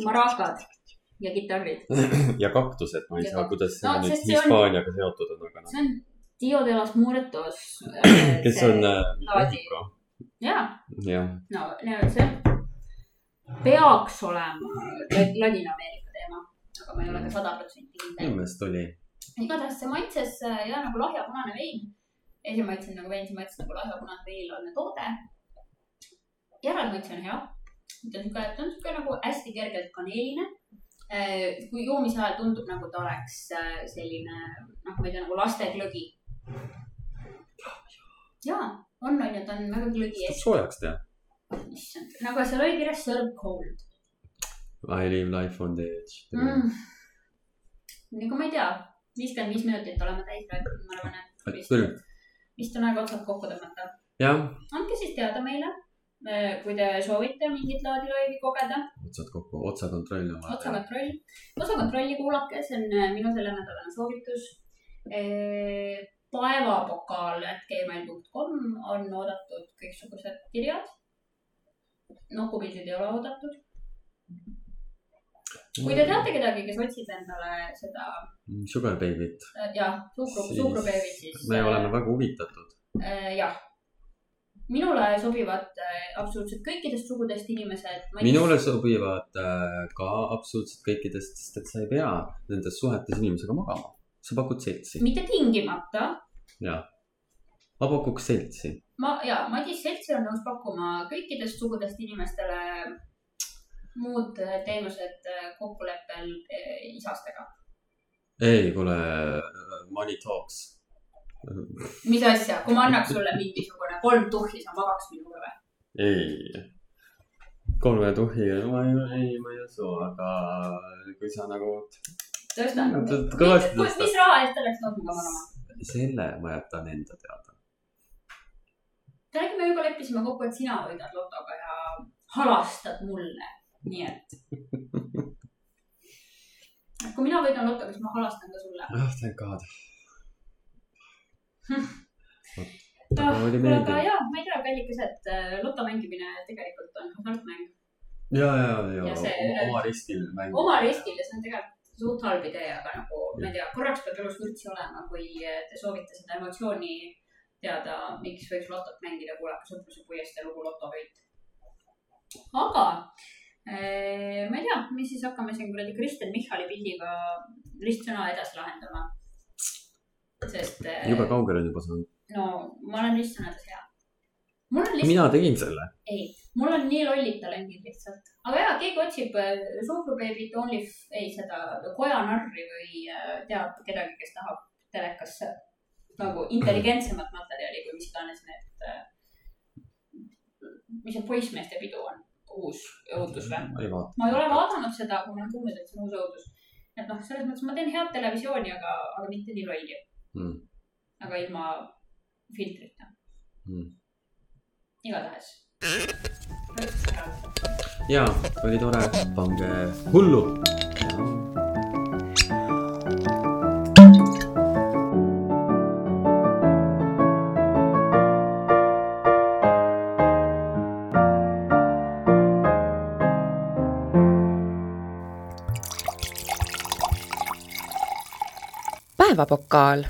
marakad ja kitarrid. ja kaktused, ma ei Ja saa, kuidas see No, nüüd see on- Hispaaniaga seotud on, aga noh. see on Dio de los Muertos. kes on äh, Mehhiko, jah. no ja see peaks olema Ladina-Ameerika aga ma ei ole ka sada protsenti kindel. minu meelest oli. igatahes see maitses äh, jah nagu lahja punane vein. esimene maitse on nagu vein, see maitses nagu lahja punane veinialne toode. järelmaitse on hea. ta on sihuke, ta on sihuke nagu hästi kergelt kaneeline. kui joomise ajal tundub nagu ta oleks äh, selline noh, ma ei tea nagu lasteglõgi. ja on, on ju, ta on väga ees. soojaks teha. issand, nagu seal oli kirjas serve cold I live life on the edge mm.. nagu ma ei tea, viiskümmend viis minutit oleme täis rääkinud, ma arvan, et vist, vist on aeg otsad kokku tõmmata. andke siis teada meile, kui te soovite mingit laadi laivi kogeda, otsad kokku, otsakontroll on vaja otsakontroll, otsakontrolli kuulake, see on äh, minu sellenädalane soovitus. paevapokaal.gmail.com on oodatud kõiksugused kirjad. nokupildid ei ole oodatud. Kui te teate kedagi, kes otsib endale seda Sugar baby't, äh, jah, suhkru, suhkrubeebit, siis me oleme väga huvitatud. äh, jah. minule sobivad äh, absoluutselt kõikidest sugudest inimesed. minule sobivad äh, ka absoluutselt kõikidest, sest et sa ei pea nendes suhetes inimesega magama. sa pakud seltsi mitte tingimata ja ma pakuks seltsi. ma ja Madis Seltsi on nõus pakkuma kõikidest sugudest inimestele muud äh, teenused äh, kokkuleppel äh, isastega. ei, kuule, money talks. mis asja, kui ma annaks sulle mingisugune kolm tuhhi, sa magaks minuga või? ei, kolme tuhhi, ma ei, ei, ma ei usu, aga kui sa nagu tõsta No, tõ- kõvasti tõsta. mis raha eest oleks nõus minuga magama? selle ma jätan enda teada. räägime, juba leppisime kokku, et sina võidad lotoga ja halastad mulle, nii et. kui mina võidan lotoga, siis ma halastan ka sulle. ah, thank god. Kuule, aga jaa, ma ei tea, kallikas, et äh, loto mängimine tegelikult on hasartmäng ja, ja, ja Ja see- oma, riskil mängida. oma riskil ja see on tegelikult suht halb idee, aga nagu ma ei tea, korraks peab elus vürtsi olema, kui äh, te soovite seda emotsiooni teada, miks võiks lotot mängida, kuulake Sõpruse puiestee lugu Lotovõit. aga ma ei tea, mis siis hakkame siin kuradi Kristen Michali pildiga ristsõna edasi lahendama. sest äh, jube kaugele on juba saanud. no ma olen ristsõnades hea. lihtsalt, mina tegin selle. ei, mul on nii lollid talendid lihtsalt. aga jaa, keegi otsib äh, suhkrubeebit, Only, ei seda kojanarri või äh, teab kedagi, kes tahab telekasse nagu intelligentsemat materjali kui mis iganes need äh,, mis see poissmeeste pidu on, uus õudus või? ma ei vaata. ma ei ole vaadanud seda, aga ma olen kuulnud, et see on uus õudus. et noh, selles mõttes ma teen head televisiooni, aga, aga mitte nii lolli, Mm. aga ilma filtrita, Mm. igatahes. ja, oli tore, pange hullu. Päevapokaal